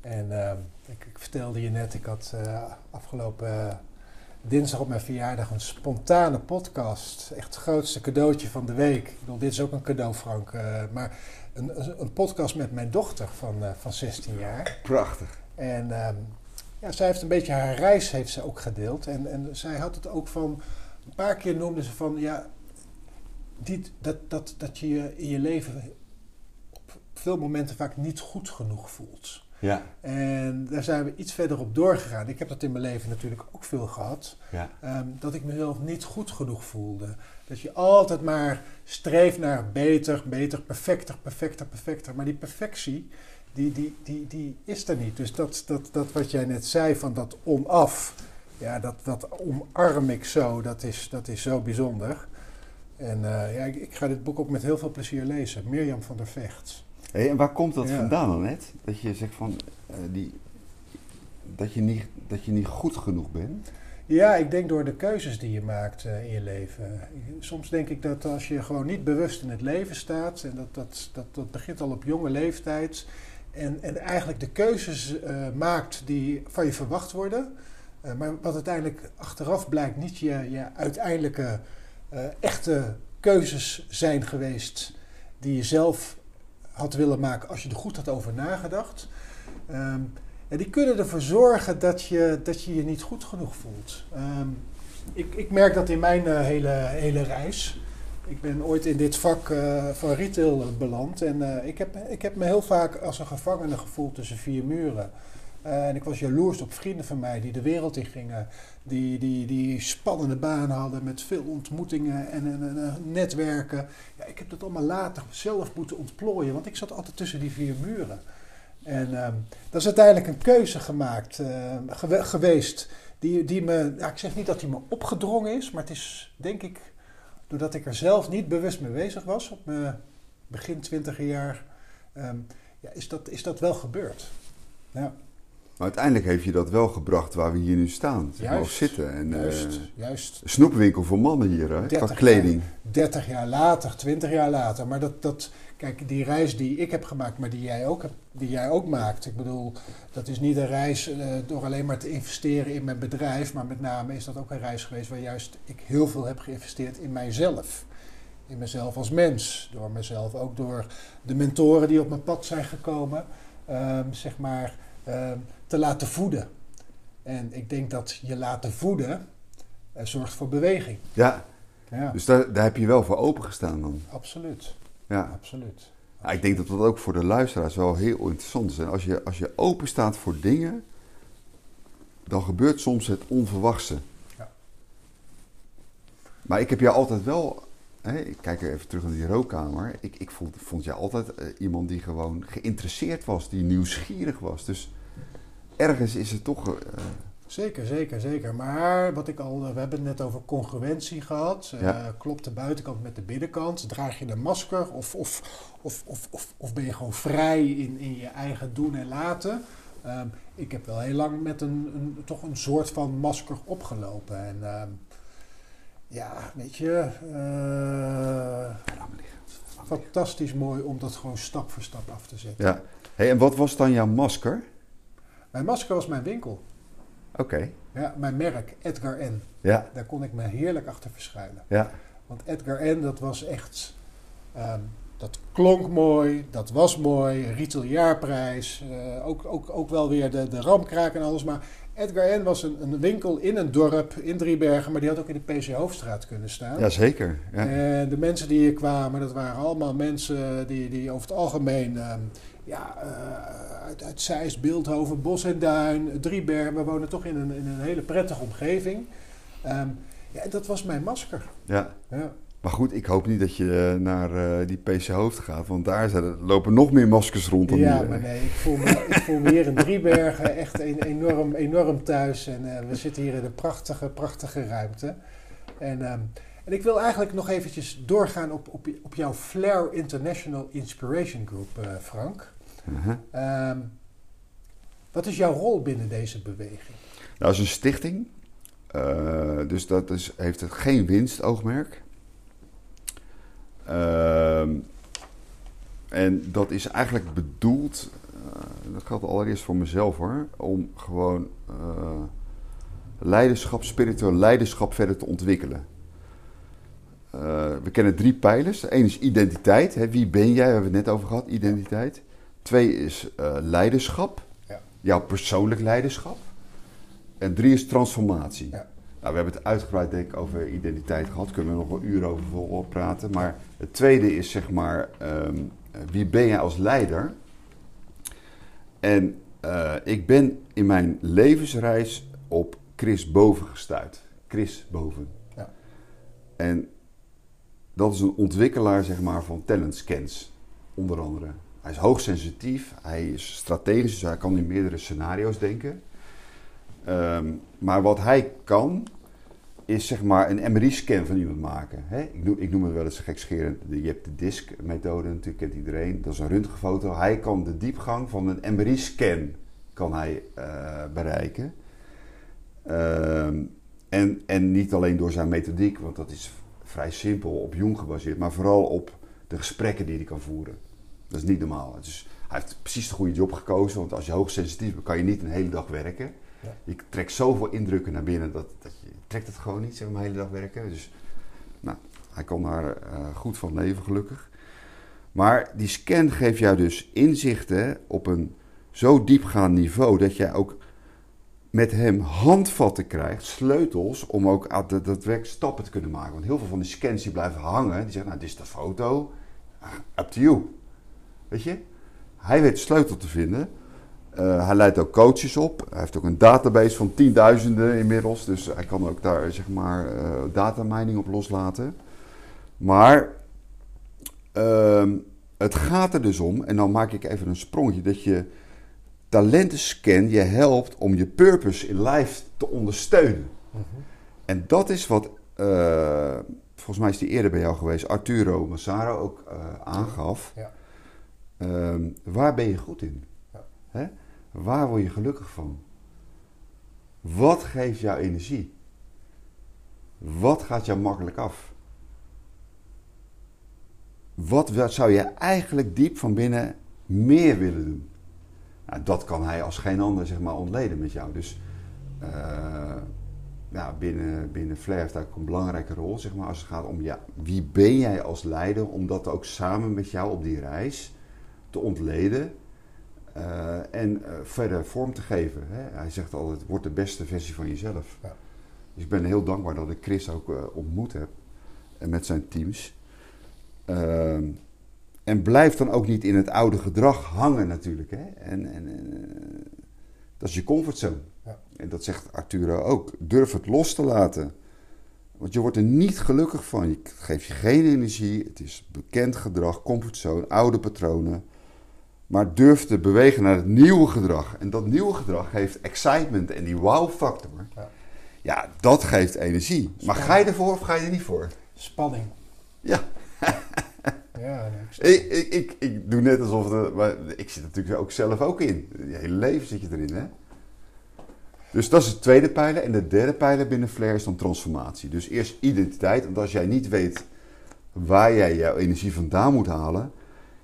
En ehm, ik, ik vertelde je net, ik had eh, afgelopen eh, dinsdag op mijn verjaardag een spontane podcast. Echt het grootste cadeautje van de week. Ik bedoel, dit is ook een cadeau, Frank. eh, maar een, een- podcast met mijn dochter van, eh, van 16 jaar. Prachtig. En ehm, ja, zij heeft een beetje haar reis heeft ze ook gedeeld. En, en zij had het ook van, een paar keer noemde ze van, ja, dat, dat, dat je je in je leven op veel momenten vaak niet goed genoeg voelt. Ja, En daar zijn we iets verder op doorgegaan. Ik heb dat in mijn leven natuurlijk ook veel gehad. ja, Ehm, dat ik mezelf niet goed genoeg voelde. Dat je altijd maar streeft naar beter, beter, perfecter, perfecter, perfecter. Maar die perfectie, die, die, die, die is er niet. Dus dat, dat, dat wat jij net zei van dat onaf, ja, dat, dat omarm ik zo. Dat is, dat is zo bijzonder. En eh, ja, ik, ik ga dit boek ook met heel veel plezier lezen. Mirjam van der Vecht. Hey, en waar komt dat Ja. vandaan dan net? Dat je zegt van, eh, die, dat, je niet, dat je niet goed genoeg bent? Ja, ik denk door de keuzes die je maakt eh, in je leven. Soms denk ik dat als je gewoon niet bewust in het leven staat, en dat, dat, dat, dat begint al op jonge leeftijd, en, en eigenlijk de keuzes maakt die van je verwacht worden, maar wat uiteindelijk achteraf blijkt niet je, je uiteindelijke eh, echte keuzes zijn geweest die je zelf had willen maken als je er goed had over nagedacht. Ehm, en die kunnen ervoor zorgen dat je dat je, je niet goed genoeg voelt. Ehm, ik, ik merk dat in mijn eh, hele, hele reis. Ik ben ooit in dit vak eh, van retail beland. En ik, heb, ik heb me heel vaak als een gevangene gevoeld tussen vier muren. En ik was jaloers op vrienden van mij die de wereld in gingen. Die, die, die spannende banen hadden met veel ontmoetingen en, en, en, netwerken. Ja, ik heb dat allemaal later zelf moeten ontplooien, want ik zat altijd tussen die vier muren. En ehm, dat is uiteindelijk een keuze gemaakt uh, geweest. Die, die me, ik zeg niet dat die me opgedrongen is, maar het is denk ik doordat ik er zelf niet bewust mee bezig was op mijn begin twintig jaar, um, ja, is, dat, is dat wel gebeurd. Ja. Maar uiteindelijk heeft je dat wel gebracht waar we hier nu staan. Juist, zitten. En, juist, uh, juist. Snoepwinkel voor mannen hier, hè? qua kleding. Jaar, 30 jaar later, 20 jaar later. Maar dat, dat, kijk, die reis die ik heb gemaakt, maar die jij ook, die jij ook maakt. Ik bedoel, dat is niet een reis uh, door alleen maar te investeren in mijn bedrijf. Maar met name is dat ook een reis geweest waar juist ik heel veel heb geïnvesteerd in mijzelf. In mezelf als mens. Door mezelf, ook door de mentoren die op mijn pad zijn gekomen. Um, zeg maar uh, te laten voeden. En ik denk dat je laten voeden uh, zorgt voor beweging. Ja, ja. dus daar, daar heb je wel voor opengestaan dan? Absoluut. Ja. Absoluut. Ja, ik denk dat dat ook voor de luisteraars wel heel interessant is. En als je, als je open staat voor dingen, dan gebeurt soms het onverwachte. Ja. Maar ik heb jou altijd wel ik kijk even terug naar die rookkamer. Ik, ik vond, vond jij altijd uh, iemand die gewoon geïnteresseerd was, die nieuwsgierig was. Dus ergens is het toch. Uh, zeker, zeker, zeker. Maar wat ik al, we hebben het net over congruentie gehad. Uh, ja. Klopt de buitenkant met de binnenkant? Draag je een masker of, of, of, of, of, ben je gewoon vrij in, in je eigen doen en laten? Um, ik heb wel heel lang met een, een, toch een soort van masker opgelopen. En. Um, ja, weet je. Uh, fantastisch mooi om dat gewoon stap voor stap af te zetten. Ja. Hey, en wat was dan jouw masker? Mijn masker was mijn winkel. Oké. Ja, mijn merk, Edgar N. Ja. Daar kon ik me heerlijk achter verschuilen. Ja. Want Edgar N, dat was echt... Um, dat klonk mooi, dat was mooi, retailjaarprijs, uh, ook, ook, ook wel weer de, de ramkraak en alles. Maar Edgar N. was een, een, winkel in een dorp in Driebergen, maar die had ook in de PC Hoofdstraat kunnen staan. Jazeker. Ja. En de mensen die hier kwamen, dat waren allemaal mensen die, die over het algemeen um, ja, uh, uit, uit Zeist, Beeldhoven, Bos en Duin, Driebergen. We wonen toch in een, in een hele prettige omgeving. Um, ja, dat was mijn masker. Ja. ja. Maar goed, ik hoop niet dat je eh, naar uh, die PC Hoofd gaat, want daar zijn, lopen nog meer maskers rond. Dan ja, hier. maar nee, ik voel, me, ik voel me hier in Driebergen echt een, enorm, enorm thuis. En uh, we zitten hier in een prachtige, prachtige ruimte. En, um, en ik wil eigenlijk nog eventjes doorgaan op, op, op jouw Flair International Inspiration Group, uh, Frank. -huh. um, wat is jouw rol binnen deze beweging? Nou, dat is een stichting. dus dat is, heeft het geen winstoogmerk. Uh, en dat is eigenlijk bedoeld, uh, dat geldt allereerst voor mezelf hoor, om gewoon uh, leiderschap, spiritueel leiderschap verder te ontwikkelen. Uh, we kennen drie pijlers. Eén is identiteit. Hè. Wie ben jij? We hebben het net over gehad, identiteit. Twee is leiderschap. Ja. Jouw persoonlijk leiderschap. En drie is transformatie. Ja. Nou, we hebben het uitgebreid denk ik over identiteit gehad. Kunnen we nog wel uren over vol praten. Maar het tweede is zeg maar, um, wie ben je als leider? En uh, ik ben in mijn levensreis op Chris Boven gestuurd. Chris Boven. Ja. En dat is een ontwikkelaar zeg maar, van talent scans, onder andere. Hij is hoogsensitief, hij is strategisch, dus hij kan in meerdere scenario's denken. Um, maar wat hij kan, is zeg maar een MRI-scan van iemand maken. Ik, noem, ik noem het wel eens gekscherend. Je hebt de DISC-methode, natuurlijk kent iedereen. Dat is een röntgenfoto. Hij kan de diepgang van een MRI-scan kan hij, uh, bereiken. Uh, en, en niet alleen door zijn methodiek, want dat is vrij simpel, op Jung gebaseerd. Maar vooral op de gesprekken die hij kan voeren. Dat is niet normaal. Dus hij heeft precies de goede job gekozen. Want als je hoogsensitief bent, kan je niet een hele dag werken. Ja. Je trekt zoveel indrukken naar binnen dat, dat je trekt het gewoon niet, zeg maar, de hele dag werken. Dus nou, hij kon daar uh, goed van leven, gelukkig. Maar die scan geeft jou dus inzichten op een zo diepgaand niveau dat jij ook met hem handvatten krijgt, sleutels, om ook aan de, daadwerkelijk stappen te kunnen maken. Want heel veel van die scans die blijven hangen, die zeggen, nou, dit is de foto, ah, up to you. Weet je? Hij weet de sleutel te vinden Eh, hij leidt ook coaches op. Hij heeft ook een database van tienduizenden inmiddels. Dus hij kan ook daar zeg maar uh, datamining op loslaten. Maar ehm, het gaat er dus om, en dan maak ik even een sprongje, dat je talentenscan je helpt om je purpose in life te ondersteunen. Mhm. En dat is wat, uh, volgens mij is die eerder bij jou geweest, Arturo Massaro ook aangaf. Ja. Ehm, waar ben je goed in? Ja. Hè? Waar word je gelukkig van? Wat geeft jou energie? Wat gaat jou makkelijk af? Wat zou je eigenlijk diep van binnen meer willen doen? Nou, dat kan hij als geen ander zeg maar ontleden met jou. Dus uh, ja, binnen, binnen Flair heeft hij ook een belangrijke rol zeg maar, als het gaat om ja, wie ben jij als leider om dat ook samen met jou op die reis te ontleden uh, en uh, verder vorm te geven. Hè. Hij zegt altijd, word de beste versie van jezelf. Ja. Dus ik ben heel dankbaar dat ik Chris ook uh, ontmoet heb. En met zijn teams. Ehm, en blijf dan ook niet in het oude gedrag hangen natuurlijk. Hè. En, en dat is je comfortzone. Ja. En dat zegt Arturo ook. Durf het los te laten. Want je wordt er niet gelukkig van. Je geeft je geen energie. Het is bekend gedrag, comfortzone, oude patronen maar durf te bewegen naar het nieuwe gedrag. En dat nieuwe gedrag geeft excitement en die wow-factor. Ja. ja. dat geeft energie. Maar ga je ervoor of ga je er niet voor? Spanning. Ja. ja ik, ik, ik, ik, doe net alsof... Het, maar ik zit natuurlijk ook zelf ook in. Je hele leven zit je erin, hè? Dus dat is het tweede pijler. En de derde pijler binnen Flair is dan transformatie. Dus eerst identiteit. Want als jij niet weet waar jij jouw energie vandaan moet halen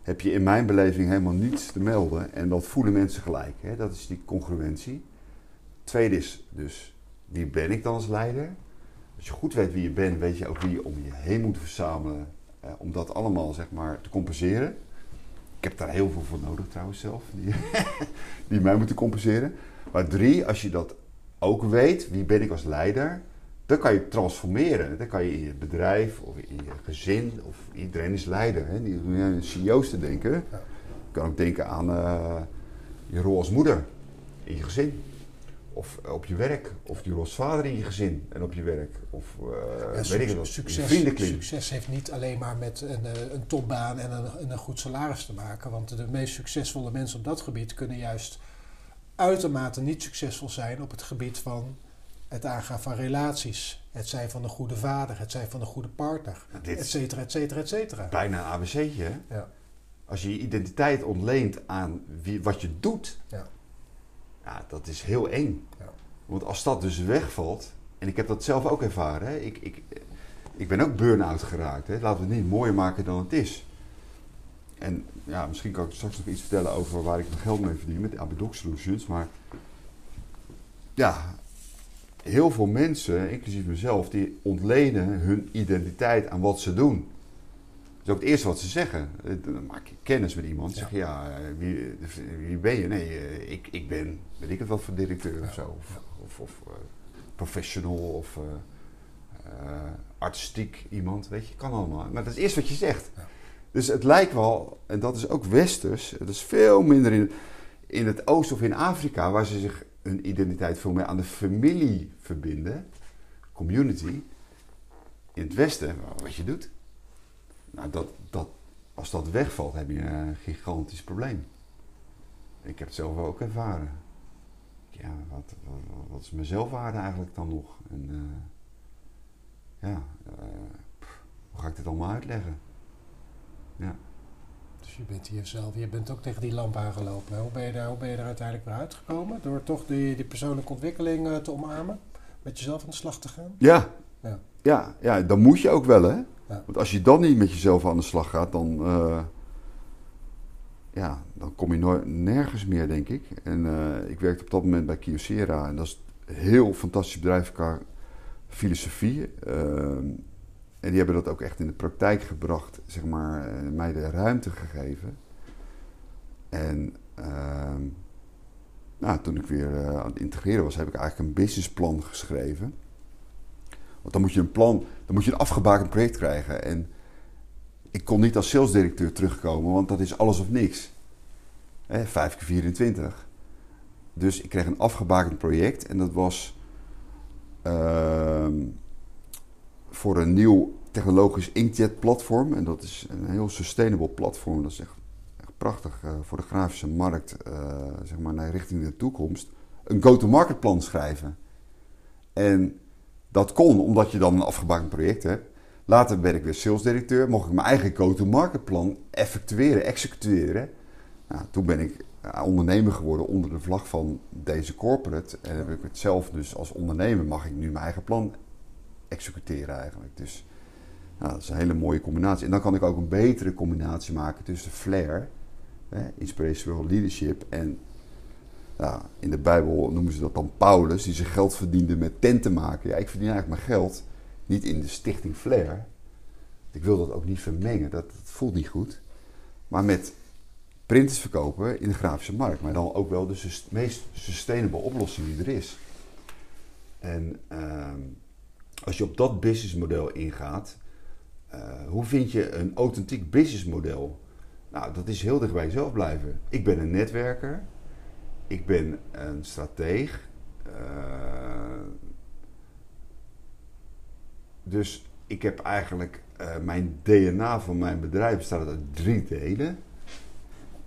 heb je in mijn beleving helemaal niets te melden. En dat voelen mensen gelijk. Hè? Dat is die congruentie. Tweede is dus, wie ben ik dan als leider? Als je goed weet wie je bent, weet je ook wie je om je heen moet verzamelen. Eh, om dat allemaal zeg maar te compenseren. Ik heb daar heel veel voor nodig trouwens zelf. Die, die mij moeten compenseren. Maar drie, als je dat ook weet, wie ben ik als leider dan kan je transformeren. Dan kan je in je bedrijf of in je gezin, of iedereen is leider. Hè? Die aan CEO's te denken. Je kan ook denken aan uh, je rol als moeder in je gezin. Of op je werk. Of je rol als vader in je gezin en op je werk. Of uh, ja, weet ik het, succes, succes heeft niet alleen maar met een, eh, een topbaan en een, een goed salaris te maken. Want de meest succesvolle mensen op dat gebied kunnen juist uitermate niet succesvol zijn op het gebied van het aangaan van relaties, het zijn van een goede vader, het zijn van een goede partner, et cetera, et cetera, et cetera. Bijna een ABC'tje, hè? Ja. Als je je identiteit ontleent aan wie, wat je doet, ja. ja dat is heel eng. Ja. Want als dat dus wegvalt, en ik heb dat zelf ook ervaren, hè? Ik, ik, ik ben ook burn-out geraakt. Hè? Laten we het niet mooier maken dan het is. En ja, misschien kan ik straks nog iets vertellen over waar ik mijn geld mee verdien met Abidoc Solutions. Maar ja, heel veel mensen, inclusief mezelf, die ontlenen hun identiteit aan wat ze doen. Dat is ook het eerste wat ze zeggen. Dan maak je kennis met iemand. Zeg je, ja, wie, wie, ben je? Nee, eh, ik, ik ben, weet ik het wat voor directeur of zo. Of, of, of uh, professional of uh, artistiek iemand. Weet je, kan allemaal. Maar dat is het eerste wat je zegt. Dus het lijkt wel, en dat is ook westers, het is veel minder in, in het oosten of in Afrika, waar ze zich hun identiteit veel meer aan de familie verbinden, community, in het Westen, wat je doet. Nou, dat, dat, als dat wegvalt, heb je een gigantisch probleem. Ik heb het zelf ook ervaren. Ja, wat, wat, is mijn zelfwaarde eigenlijk dan nog? En uh, ja, uh, hoe ga ik dit allemaal uitleggen? Ja. Dus je bent hier zelf, je bent ook tegen die lamp aangelopen. Hoe ben je daar, hoe ben je er uiteindelijk weer uitgekomen? Door toch die, die persoonlijke ontwikkeling uh, te omarmen? Met jezelf aan de slag te gaan? Ja. Ja, ja, ja dan moet je ook wel hè. Ja. Want als je dan niet met jezelf aan de slag gaat, dan, uh, ja, dan kom je nooit, nergens meer, denk ik. En uh, ik werkte op dat moment bij Kyocera en dat is een heel fantastisch bedrijf qua filosofie. Ehm, en die hebben dat ook echt in de praktijk gebracht, zeg maar, eh, mij de ruimte gegeven. En uh, nou, toen ik weer uh, aan het integreren was, heb ik eigenlijk een businessplan geschreven. Want dan moet je een plan, dan moet je een afgebakend project krijgen. En ik kon niet als salesdirecteur terugkomen, want dat is alles of niks. Hè, 5 keer 24. dus ik kreeg een afgebakend project en dat was ehm, voor een nieuw technologisch inkjet platform. En dat is een heel sustainable platform. Dat is echt, echt prachtig eh, voor de grafische markt, eh, zeg maar naar richting de toekomst. Een go-to-market plan schrijven. En dat kon omdat je dan een afgebakend project hebt. Later werd ik weer salesdirecteur, mocht ik mijn eigen go-to-market plan effectueren, executeren. Nou, toen ben ik eh, ondernemer geworden onder de vlag van deze corporate. En heb ik het zelf dus als ondernemer mag ik nu mijn eigen plan executeren eigenlijk. Dus nou, dat is een hele mooie combinatie. En dan kan ik ook een betere combinatie maken tussen flair, hè, inspirational leadership en in de Bijbel noemen ze dat dan Paulus, die zijn geld verdiende met tenten maken. Ja, ik verdien eigenlijk mijn geld niet in de stichting Flair. Ik wil dat ook niet vermengen, dat, dat voelt niet goed. Maar met printers verkopen in de grafische markt. Maar dan ook wel de meest sustainable oplossing die er is. En ehm, als je op dat businessmodel ingaat, eh, hoe vind je een authentiek businessmodel? Nou, dat is heel dicht bij jezelf blijven. Ik ben een netwerker. Ik ben een strateeg. Eh, dus ik heb eigenlijk eh, mijn DNA van mijn bedrijf bestaat uit drie delen.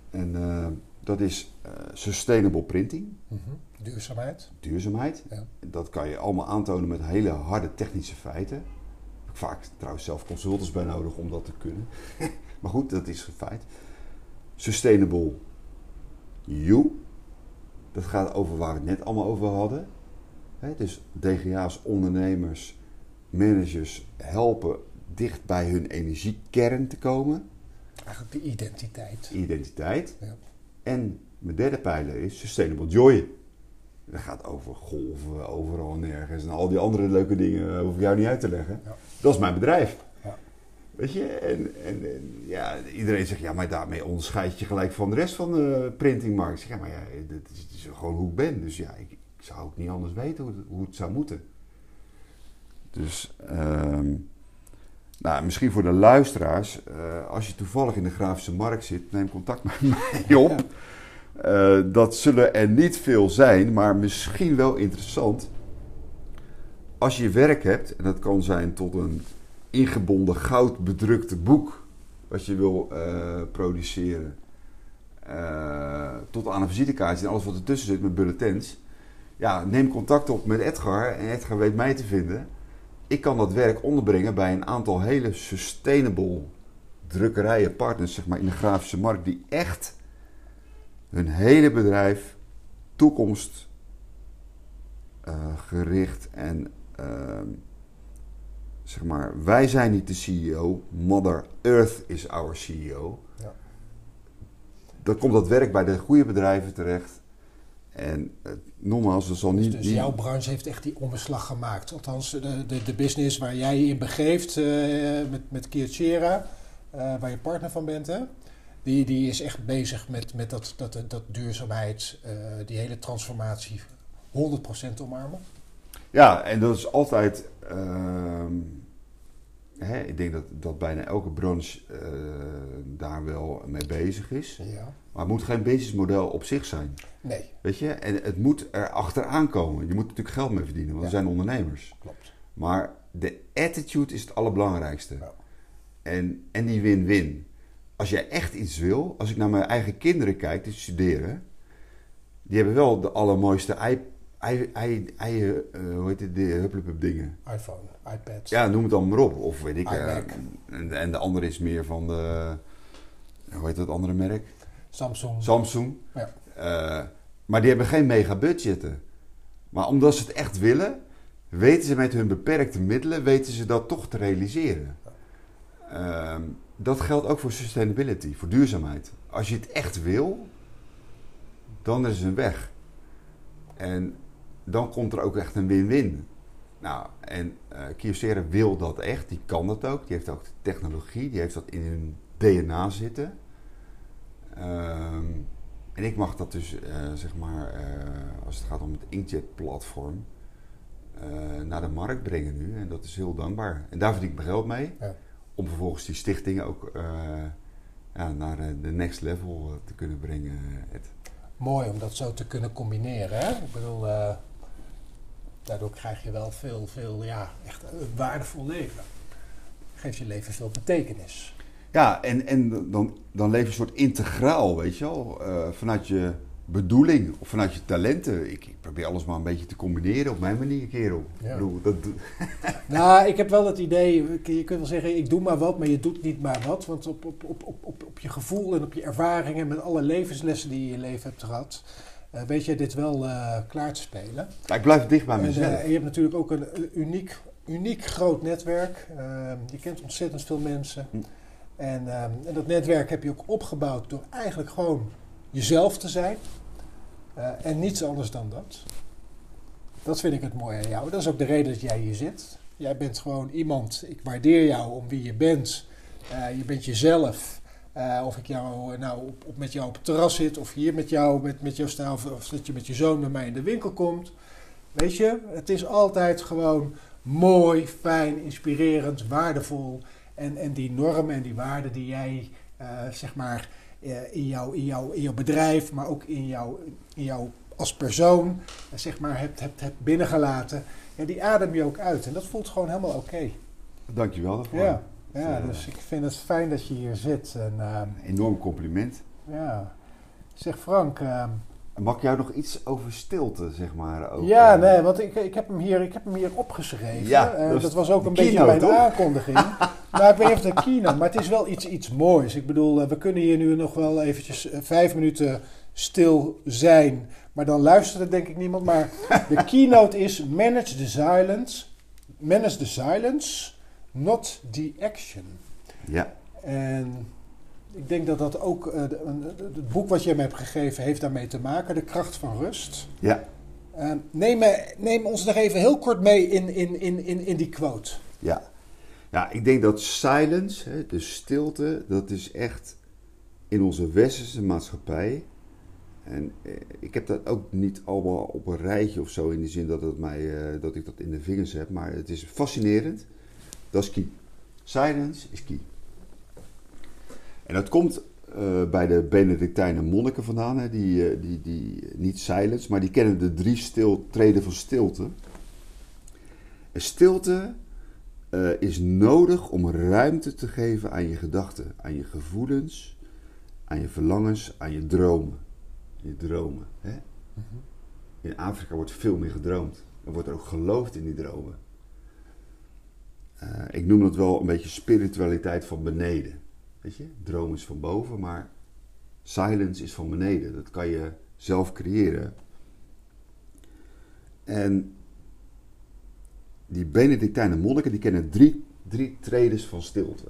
En dat is sustainable printing, Mhm. Duurzaamheid. duurzaamheid. Ja. Dat kan je allemaal aantonen met hele harde technische feiten. Heb ik vaak trouwens zelf consultants bij nodig om dat te kunnen. maar goed, dat is een feit. Sustainable you. Dat gaat over waar we het net allemaal over hadden. Dus DGA's, ondernemers, managers helpen dicht bij hun energiekern te komen. Eigenlijk de identiteit. Identiteit. Ja. En mijn derde pijler is Sustainable Joy. Dat gaat over golven, overal en nergens. En al die andere leuke dingen hoef ik jou niet uit te leggen. Ja. Dat is mijn bedrijf. Ja. Weet je, en, en, en ja, iedereen zegt, ja, maar daarmee onderscheid je gelijk van de rest van de printingmarkt. Ik zeg, ja, maar ja, dat is, gewoon hoe ik ben. Dus ja, ik, ik zou ook niet anders weten hoe het, hoe het zou moeten. Dus, ehm, nou, misschien voor de luisteraars, eh, als je toevallig in de grafische markt zit, neem contact met mij op. Eh, dat zullen er niet veel zijn, maar misschien wel interessant. Als je werk hebt, en dat kan zijn tot een ingebonden goud bedrukte boek wat je wil eh, produceren, eh, tot aan een visitekaartje en alles wat ertussen zit met bulletins. Ja, neem contact op met Edgar en Edgar weet mij te vinden. Ik kan dat werk onderbrengen bij een aantal hele sustainable drukkerijen, partners zeg maar, in de grafische markt, die echt hun hele bedrijf toekomst eh, en ehm, zeg maar, wij zijn niet de CEO, Mother Earth is our CEO. Ja. Dan komt dat werk bij de goede bedrijven terecht. En eh, nogmaals, er zal Dus, niet. dus niet- jouw branche heeft echt die omslag gemaakt. Althans, de, de, de business waar jij je in begeeft eh, met, met Kirchera, eh, waar je partner van bent, hè? Die, die is echt bezig met, met dat, dat, dat duurzaamheid, eh, die hele transformatie 100% omarmen. Ja, en dat is altijd. ehm, hè, ik denk dat, dat bijna elke branche eh, daar wel mee bezig is. Ja. Maar het moet geen businessmodel op zich zijn. Nee, Weet je? En het moet er achteraan komen. Je moet natuurlijk geld mee verdienen, want we Ja. zijn ondernemers. klopt. Maar de attitude is het allerbelangrijkste. Ja. En, en die win-win. Als jij echt iets wil, als ik naar mijn eigen kinderen kijk die studeren, die hebben wel de allermooiste ei eh, hoe heet het, de hupplepup dingen. iPhone, iPad. Ja, noem het dan maar op. Of weet ik. iMac. en, en de andere is meer van de, hoe heet dat andere merk? Samsung. Samsung. Ja. Eh, maar die hebben geen mega budgetten. Maar omdat ze het echt willen, weten ze met hun beperkte middelen, weten ze dat toch te realiseren. Ehm, dat geldt ook voor sustainability, voor duurzaamheid. Als je het echt wil, dan is er een weg. En dan komt er ook echt een win-win. Nou, en eh Kyocera wil dat echt, die kan dat ook. Die heeft ook de technologie, die heeft dat in hun DNA zitten. Ehm, en ik mag dat dus, eh, zeg maar, eh, als het gaat om het Inkjet-platform, naar de markt brengen nu. En dat is heel dankbaar. En daar verdien ik mijn geld mee. Ja. Om vervolgens die stichtingen ook eh, ja, naar eh, de next level eh, te kunnen brengen. Ed. mooi om dat zo te kunnen combineren. Hè? Ik bedoel, daardoor krijg je wel veel, veel, ja, echt een waardevol leven. Geeft je leven veel betekenis. Ja, en, en dan, dan leef je een soort integraal, weet je wel. Uh, vanuit je bedoeling of vanuit je talenten. Ik, ik, probeer alles maar een beetje te combineren op mijn manier, kerel. Ja. Ik bedoel, dat... nou, ik heb wel het idee, je kunt wel zeggen, ik doe maar wat, maar je doet niet maar wat. Want op, op, op, op, op je gevoel en op je ervaringen, met alle levenslessen die je in je leven hebt gehad, uh, weet je dit wel uh, klaar te spelen. Ja, ik blijf dicht bij mezelf. En, uh, je hebt natuurlijk ook een uniek, uniek groot netwerk. Ehm, je kent ontzettend veel mensen. Hm. En, ehm, en dat netwerk heb je ook opgebouwd door eigenlijk gewoon jezelf te zijn. Uh, en niets anders dan dat. Dat vind ik het mooie aan jou. Dat is ook de reden dat jij hier zit. Jij bent gewoon iemand, ik waardeer jou om wie je bent. Uh, je bent jezelf. Uh, of ik jou nou op, op, met jou op het terras zit, of hier met jou, met, met jou sta, of, dat je met je zoon met mij in de winkel komt. Weet je, het is altijd gewoon mooi, fijn, inspirerend, waardevol. En, en die normen en die waarden die jij, zeg maar, in, jou, in, jou, in jouw bedrijf, maar ook in jou, in als persoon, uh, zeg maar, hebt, hebt, hebt binnengelaten. Ja, die adem je ook uit. En dat voelt gewoon helemaal oké. Okay. Dankjewel daarvoor. Ja, ja dus ik vind het fijn dat je hier zit. En, uh, Enorm compliment. Ja. Zeg Frank, ehm, Mag ik jou nog iets over stilte, zeg maar? Over, ja, nee, want ik, ik, heb hem hier, ik heb hem hier opgeschreven. Ja, uh, dat, was ook een beetje de aankondiging. nou, ik weet niet of het keynote, maar het is wel iets, iets moois. Ik bedoel, uh, we kunnen hier nu nog wel eventjes vijf minuten stil zijn. Maar dan luistert er denk ik niemand. Maar de keynote is Manage the Silence. Manage the Silence, not the action. Ja. En ik denk dat dat ook, uh, het boek wat je me hebt gegeven heeft daarmee te maken, De kracht van rust. Ja. Uh, neem, neem, ons nog even heel kort mee in, in, in, in, in die quote. Ja. ja, ik denk dat silence, hè, de stilte, dat is echt in onze westerse maatschappij. En eh, ik heb dat ook niet allemaal op een rijtje of zo in de zin dat, het mij, uh, dat ik dat in de vingers heb, maar het is fascinerend. Dat is key. Silence is key. En dat komt uh, bij de Benedictijnen monniken vandaan, hè, die, uh, die, die, niet silence, maar die kennen de drie stil, treden van stilte. En stilte uh, is nodig om ruimte te geven aan je gedachten, aan je gevoelens, aan je verlangens, aan je dromen. Je dromen. Hè? -hmm. In Afrika wordt veel meer gedroomd. Er wordt er ook geloofd in die dromen. ik noem dat wel een beetje spiritualiteit van beneden. Weet je, droom is van boven, maar silence is van beneden. Dat kan je zelf creëren. En die Benedictijnen monniken die kennen drie, drie tredes van stilte.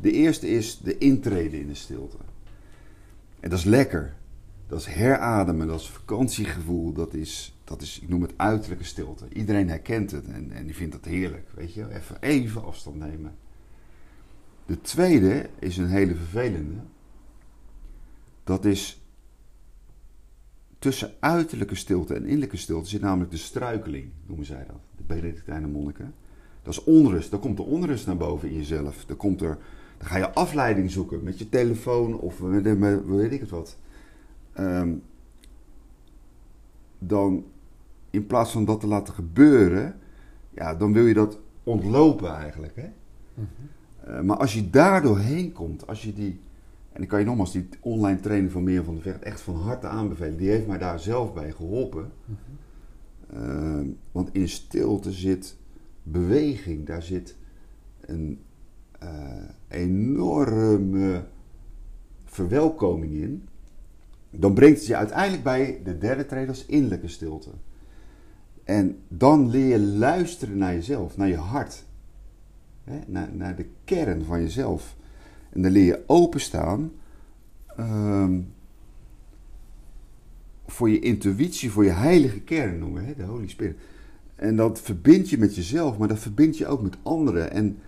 De eerste is de intrede in de stilte. En dat is lekker. Dat is herademen, dat is vakantiegevoel, dat is, dat is, ik noem het uiterlijke stilte. Iedereen herkent het en, en die vindt het heerlijk, weet je. Even, even afstand nemen. De tweede is een hele vervelende. Dat is tussen uiterlijke stilte en innerlijke stilte zit namelijk de struikeling, noemen zij dat. De Benedictijnen monniken. Dat is onrust. Dan komt de onrust naar boven in jezelf. Dan, komt er, dan ga je afleiding zoeken met je telefoon of met, met weet ik het wat. Um, dan in plaats van dat te laten gebeuren, ja, dan wil je dat ontlopen eigenlijk. Hè? -hmm. Uh, maar als je daar doorheen komt, als je die. En ik kan je nogmaals die online training van Meer van de Vecht echt van harte aanbevelen. Die heeft mij daar zelf bij geholpen. Uh, want in stilte zit beweging, daar zit een uh, enorme verwelkoming in. Dan brengt het je uiteindelijk bij de derde trede als innerlijke stilte. En dan leer je luisteren naar jezelf, naar je hart. Hè, naar, naar de kern van jezelf. En dan leer je openstaan um, voor je intuïtie, voor je heilige kern noemen, hè, de Holy Spirit. En dat verbind je met jezelf, maar dat verbind je ook met anderen. En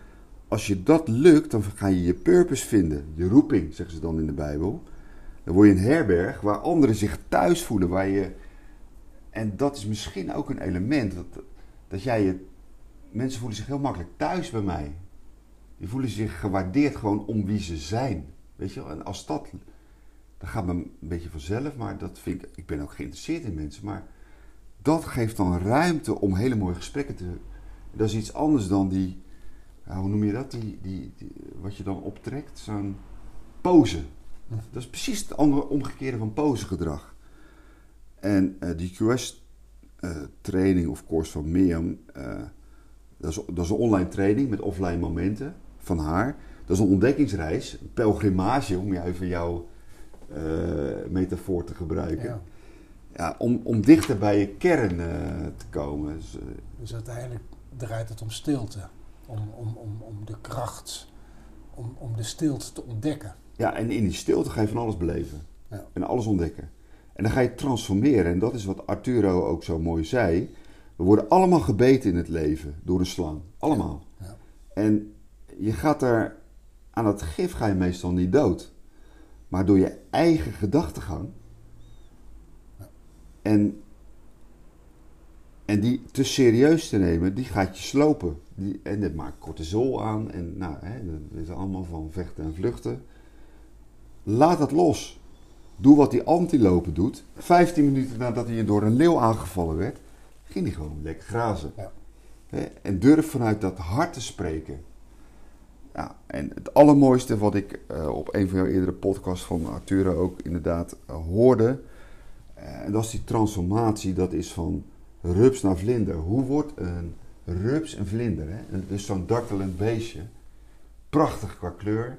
als je dat lukt, dan ga je je purpose vinden. Je roeping, zeggen ze dan in de Bijbel. Dan word je een herberg waar anderen zich thuis voelen. Waar je... En dat is misschien ook een element. Dat, dat jij je mensen voelen zich heel makkelijk thuis bij mij. Die voelen zich gewaardeerd gewoon om wie ze zijn. Weet je wel? En als dat dat gaat me een beetje vanzelf, maar dat vind ik, ik ben ook geïnteresseerd in mensen. Maar dat geeft dan ruimte om hele mooie gesprekken te. Dat is iets anders dan die, ja, hoe noem je dat? Die, die, wat je dan optrekt, zo'n pose. Dat is precies het andere omgekeerde van posegedrag. En eh, die QS-training of course van Mirjam, eh, dat, is, dat is een online training met offline momenten van haar. Dat is een ontdekkingsreis, een pelgrimage, om even jouw eh, metafoor te gebruiken. Ja. Ja, om, om dichter bij je kern eh, te komen. Dus, eh, Dus uiteindelijk draait het om stilte. Om, om, om, om de kracht, om, om de stilte te ontdekken. ja, en in die stilte ga je van alles beleven. Ja. En alles ontdekken. En dan ga je transformeren. En dat is wat Arturo ook zo mooi zei. We worden allemaal gebeten in het leven door een slang. Allemaal. Ja. En je gaat er... Aan dat gif ga je meestal niet dood. Maar door je eigen gedachtegang... En, en die te serieus te nemen, die gaat je slopen. Die, en dat maakt cortisol aan. En nou, hè, dat is allemaal van vechten en vluchten. Laat dat los. Doe wat die antilopen doet. 15 minuten nadat hij door een leeuw aangevallen werd, ging hij gewoon lekker grazen. Ja. En durf vanuit dat hart te spreken. Ja, en het allermooiste wat ik eh, op een van jouw eerdere podcasts van Arturo ook inderdaad eh, hoorde. eh, en dat is die transformatie, dat is van rups naar vlinder. Hoe wordt een rups een vlinder? Hè? En Dus zo'n dartelend beestje. Prachtig qua kleur.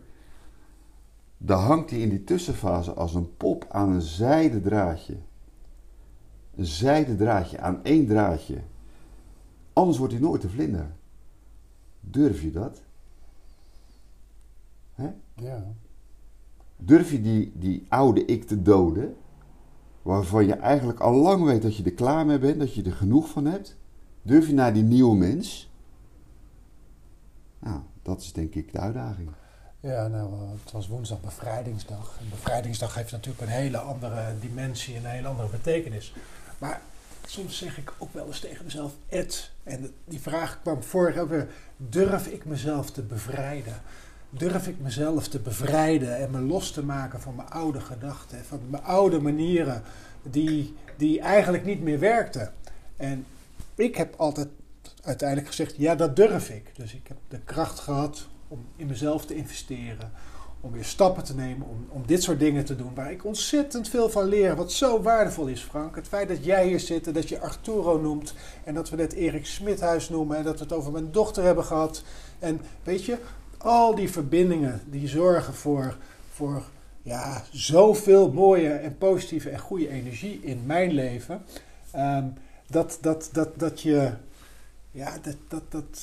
Daar hangt hij in die tussenfase als een pop aan een zijden draadje. Een zijden draadje, aan één draadje. Anders wordt hij nooit een vlinder. Durf je dat? Hè? Ja. Durf je die, die oude ik te doden? Waarvan je eigenlijk al lang weet dat je er klaar mee bent, dat je er genoeg van hebt? Durf je naar die nieuwe mens? Nou, dat is denk ik de uitdaging. Ja, nou, eh, het was woensdag bevrijdingsdag. En bevrijdingsdag heeft natuurlijk een hele andere dimensie en een hele andere betekenis. Maar soms zeg ik ook wel eens tegen mezelf, Ed, en die vraag kwam vorig weer, durf ik mezelf te bevrijden? Durf ik mezelf te bevrijden en me los te maken van mijn oude gedachten, van mijn oude manieren die, die eigenlijk niet meer werkten? En ik heb altijd uiteindelijk gezegd, ja, dat durf ik. Dus ik heb de kracht gehad om in mezelf te investeren. Om weer stappen te nemen, om, om dit soort dingen te doen. Waar ik ontzettend veel van leer. Wat zo waardevol is, Frank. Het feit dat jij hier zit en dat je Arturo noemt. En dat we net Erik Smithuis noemen. En dat we het over mijn dochter hebben gehad. En weet je, al die verbindingen die zorgen voor, voor ja, zoveel mooie en positieve en goede energie in mijn leven. Ehm, dat, dat, dat, dat je ja, dat, dat, dat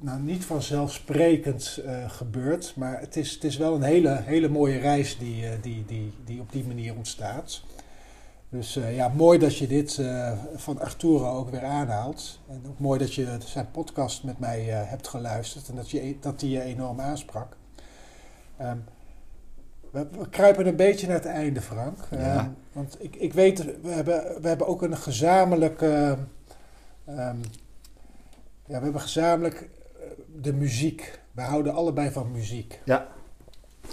nou, niet vanzelfsprekend eh gebeurt. Maar het is, het is wel een hele, hele mooie reis die, eh, die, die, die op die manier ontstaat. Dus eh, ja, mooi dat je dit van Arturo ook weer aanhaalt. En ook mooi dat je zijn podcast met mij hebt geluisterd en dat, je, dat die je enorm aansprak. Ehm, we, we kruipen een beetje naar het einde, Frank. Ja. Ehm, want ik, ik weet, we hebben, we hebben ook een gezamenlijke. ehm, ja, we hebben gezamenlijk eh, de muziek. We houden allebei van muziek. Ja.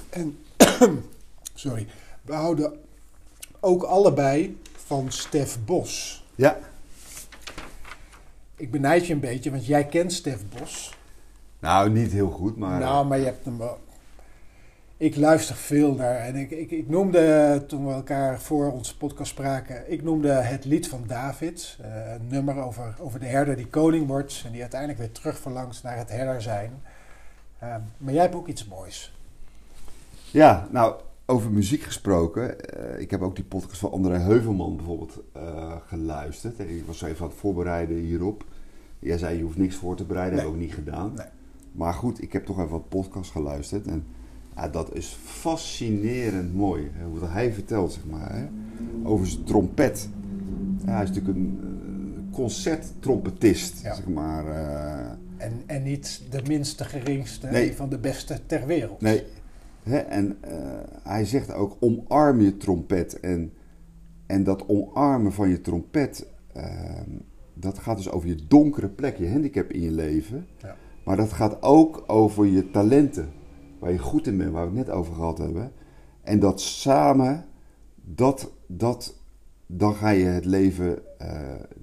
En, sorry, we houden ook allebei van Stef Bos. Ja. Ik benijd je een beetje, want jij kent Stef Bos. Nou, niet heel goed, maar... Nou, maar je hebt hem wel. Ik luister veel naar. En ik, ik, ik noemde, toen we elkaar voor onze podcast spraken, ik noemde het lied van David. eh, een nummer over, over de herder die koning wordt en die uiteindelijk weer terug verlangt naar het herder zijn. Ehm, maar jij hebt ook iets moois. Ja, nou, over muziek gesproken. eh, ik heb ook die podcast van André Heuvelman bijvoorbeeld eh, geluisterd. En ik was even aan het voorbereiden hierop. Jij zei, je hoeft niks voor te bereiden. Nee. Heb ik ook niet gedaan. Nee. Maar goed, ik heb toch even wat podcast geluisterd. En ja, dat is fascinerend mooi. Hè, hoe dat hij vertelt, zeg maar. Hè, over zijn trompet. Ja, hij is natuurlijk een eh, concerttrompetist, Ja. zeg maar. eh. En, en niet de minste geringste, Nee. een van de beste ter wereld. Nee. Hè, en eh, hij zegt ook, omarm je trompet. En, en dat omarmen van je trompet, ehm, dat gaat dus over je donkere plek, je handicap in je leven. Ja. Maar dat gaat ook over je talenten, waar je goed in bent, waar we het net over gehad hebben. En dat samen, dat, dat, dan ga je het leven uh,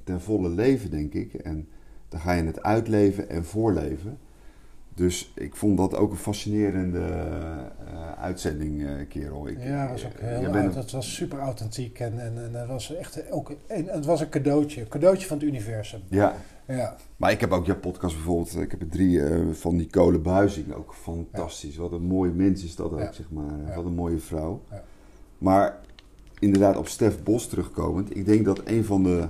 ten volle leven, denk ik. En dan ga je het uitleven en voorleven. Dus ik vond dat ook een fascinerende uh, uitzending, uh, kerel. Ik, ja, dat was ook heel bent... dat was super authentiek en, en, en dat was echt ook en het was een cadeautje, een cadeautje van het universum. Ja. Ja. Maar ik heb ook jouw podcast bijvoorbeeld, ik heb er drie uh, van Nicole Buizing, ook fantastisch. Wat een mooi mens is dat ook, zeg maar. Wat een mooie vrouw. Maar inderdaad, op Stef Bos terugkomend, ik denk dat een van de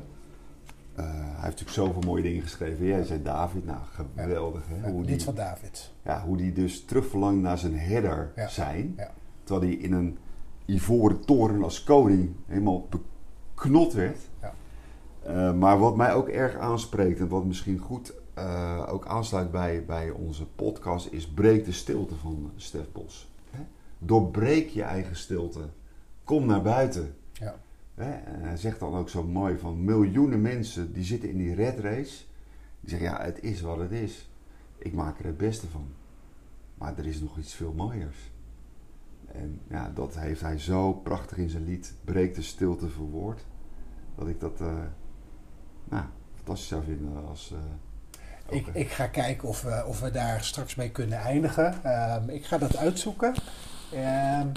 uh, hij heeft natuurlijk zoveel mooie dingen geschreven. Jij zei David, nou geweldig. Hè? Hoe die, van David. Ja, hoe die dus terugverlangt naar zijn herder zijn. Terwijl hij in een ivoren toren als koning helemaal beknot werd. Uh, maar wat mij ook erg aanspreekt en wat misschien goed uh, ook aansluit bij, bij onze podcast is breek de stilte van Stef Bos. Hè? Doorbreek je eigen stilte. Kom naar buiten. Ja. En hij zegt dan ook zo mooi van miljoenen mensen die zitten in die red race. Die zeggen ja, het is wat het is. Ik maak er het beste van. Maar er is nog iets veel mooiers. En ja, dat heeft hij zo prachtig in zijn lied Breek de stilte verwoord. Dat ik dat uh, nou, fantastisch zou vinden als... Uh, ik, ik, ga kijken of we, of we daar straks mee kunnen eindigen. Um, ik ga dat uitzoeken. Um,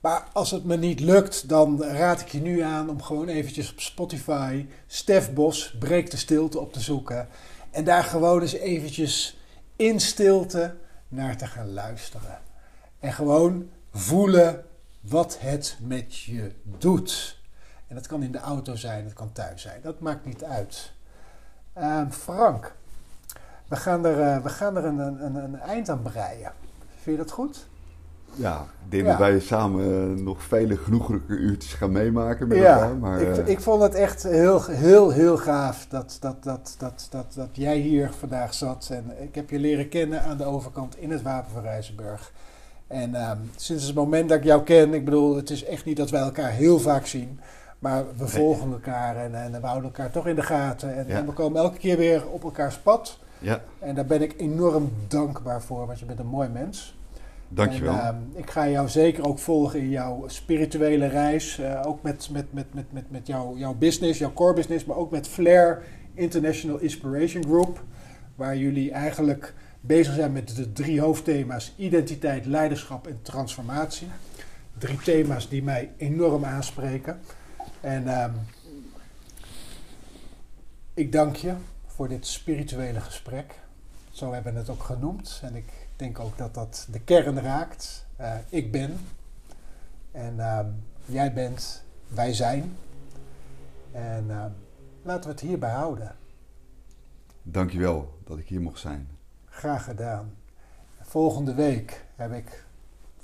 maar als het me niet lukt, dan raad ik je nu aan om gewoon eventjes op Spotify Stef Bos Breek de Stilte op te zoeken. En daar gewoon eens eventjes in stilte naar te gaan luisteren. En gewoon voelen wat het met je doet. En dat kan in de auto zijn, het kan thuis zijn. Dat maakt niet uit. Uh, Frank, we gaan er, uh, we gaan er een, een, een eind aan breien. Vind je dat goed? Ja, ik denk dat wij samen eh, nog vele genoeglijke uurtjes gaan meemaken met ja, elkaar. Maar, ik, uh, ik vond het echt heel, heel, heel gaaf dat, dat, dat, dat, dat, dat jij hier vandaag zat. En ik heb je leren kennen aan de overkant in het Wapen van Rijzenburg. En uh, sinds het moment dat ik jou ken, ik bedoel, het is echt niet dat wij elkaar heel vaak zien. Maar we volgen elkaar en, en we houden elkaar toch in de gaten. En, en we komen elke keer weer op elkaars pad. Ja. En daar ben ik enorm dankbaar voor, want je bent een mooi mens. Dankjewel. En, uh, ik ga jou zeker ook volgen in jouw spirituele reis. Uh, ook met, met, met, met, met, met jouw, jouw business, jouw core business, maar ook met Flair International Inspiration Group. Waar jullie eigenlijk bezig zijn met de drie hoofdthema's: identiteit, leiderschap en transformatie. Drie thema's die mij enorm aanspreken. En uh, ik dank je voor dit spirituele gesprek. Zo hebben we het ook genoemd. En ik denk ook dat dat de kern raakt. Uh, ik ben. En uh, jij bent. Wij zijn. En uh, laten we het hierbij houden. Dankjewel dat ik hier mocht zijn. Graag gedaan. Volgende week heb ik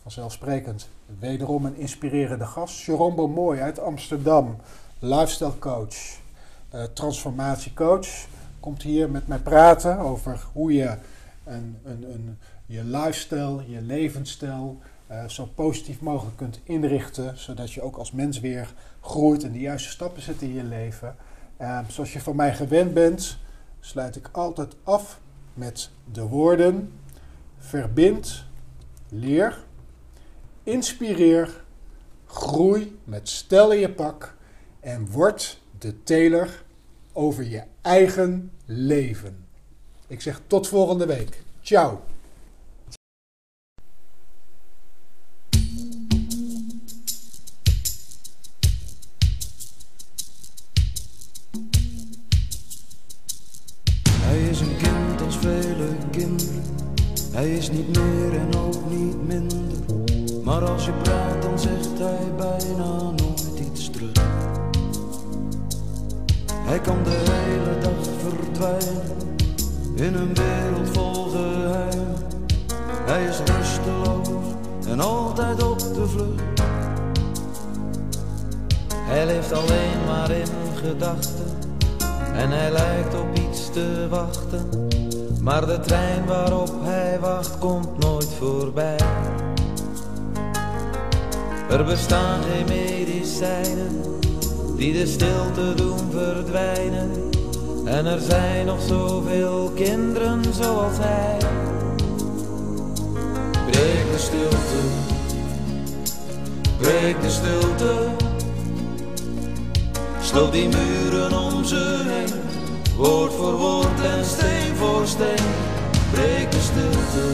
vanzelfsprekend wederom een inspirerende gast. Jerome Mooi uit Amsterdam. Lifestyle coach. transformatiecoach. Komt hier met mij praten over hoe je een, een, een je lifestyle, je levensstijl uh, zo positief mogelijk kunt inrichten, zodat je ook als mens weer groeit en de juiste stappen zet in je leven. Uh, zoals je van mij gewend bent, sluit ik altijd af met de woorden: verbind, leer, inspireer, groei met stel in je pak en word de teler over je eigen leven. Ik zeg tot volgende week. Ciao. Hij is niet meer en ook niet minder. Maar als je praat, dan zegt hij bijna nooit iets terug. Hij kan de hele dag verdwijnen in een wereld vol geheimen. Hij is rusteloos en altijd op de vlucht. Hij leeft alleen maar in gedachten en hij lijkt op iets te wachten maar de trein waarop hij wacht komt nooit voorbij. Er bestaan geen medicijnen die de stilte doen verdwijnen. En er zijn nog zoveel kinderen zoals hij. Breek de stilte, breek de stilte. Sloot die muren om ze heen, woord voor woord en steen voor steen. Breek de stilte,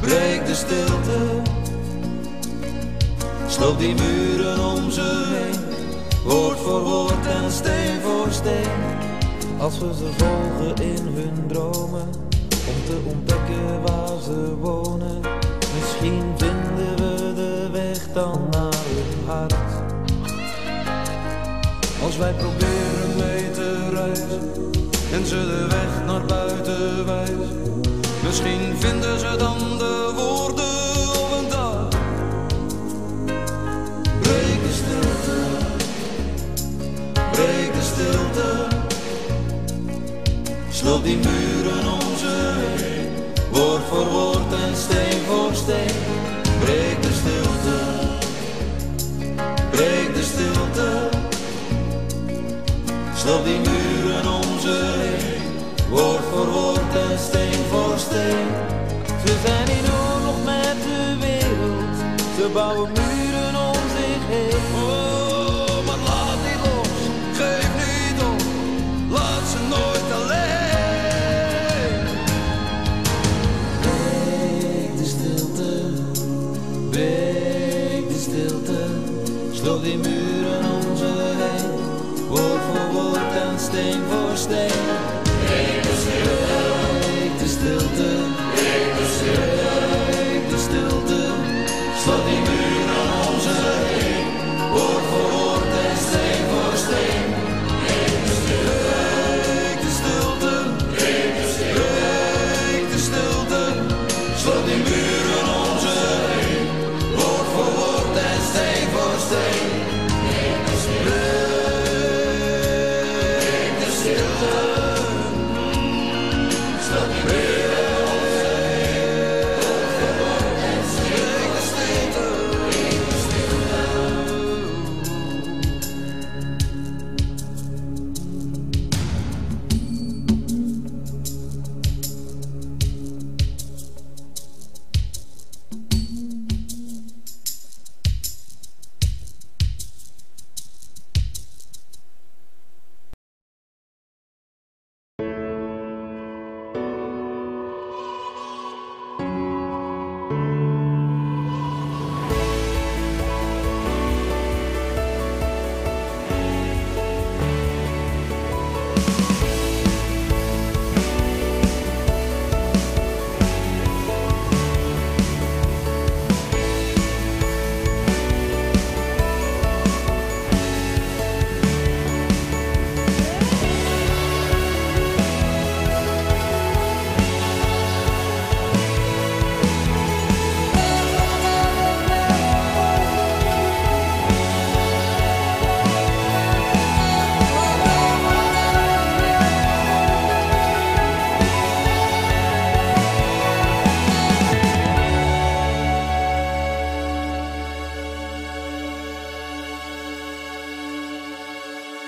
breek de stilte. Sloot die muren om ze heen, woord voor woord en steen voor steen. Als we ze volgen in hun dromen, om te ontdekken waar ze wonen. Misschien vinden we de weg dan naar hun hart. Als wij proberen mee te reizen en ze de weg naar buiten wijzen. Misschien vinden ze dan de woorden Sloot die muren om ze heen, woord voor woord en steen voor steen. Breek de stilte, breek de stilte. Sloot die muren om ze heen, woord voor woord en steen voor steen. Ze zijn in oorlog met de wereld, ze bouwen muren steen voor steen.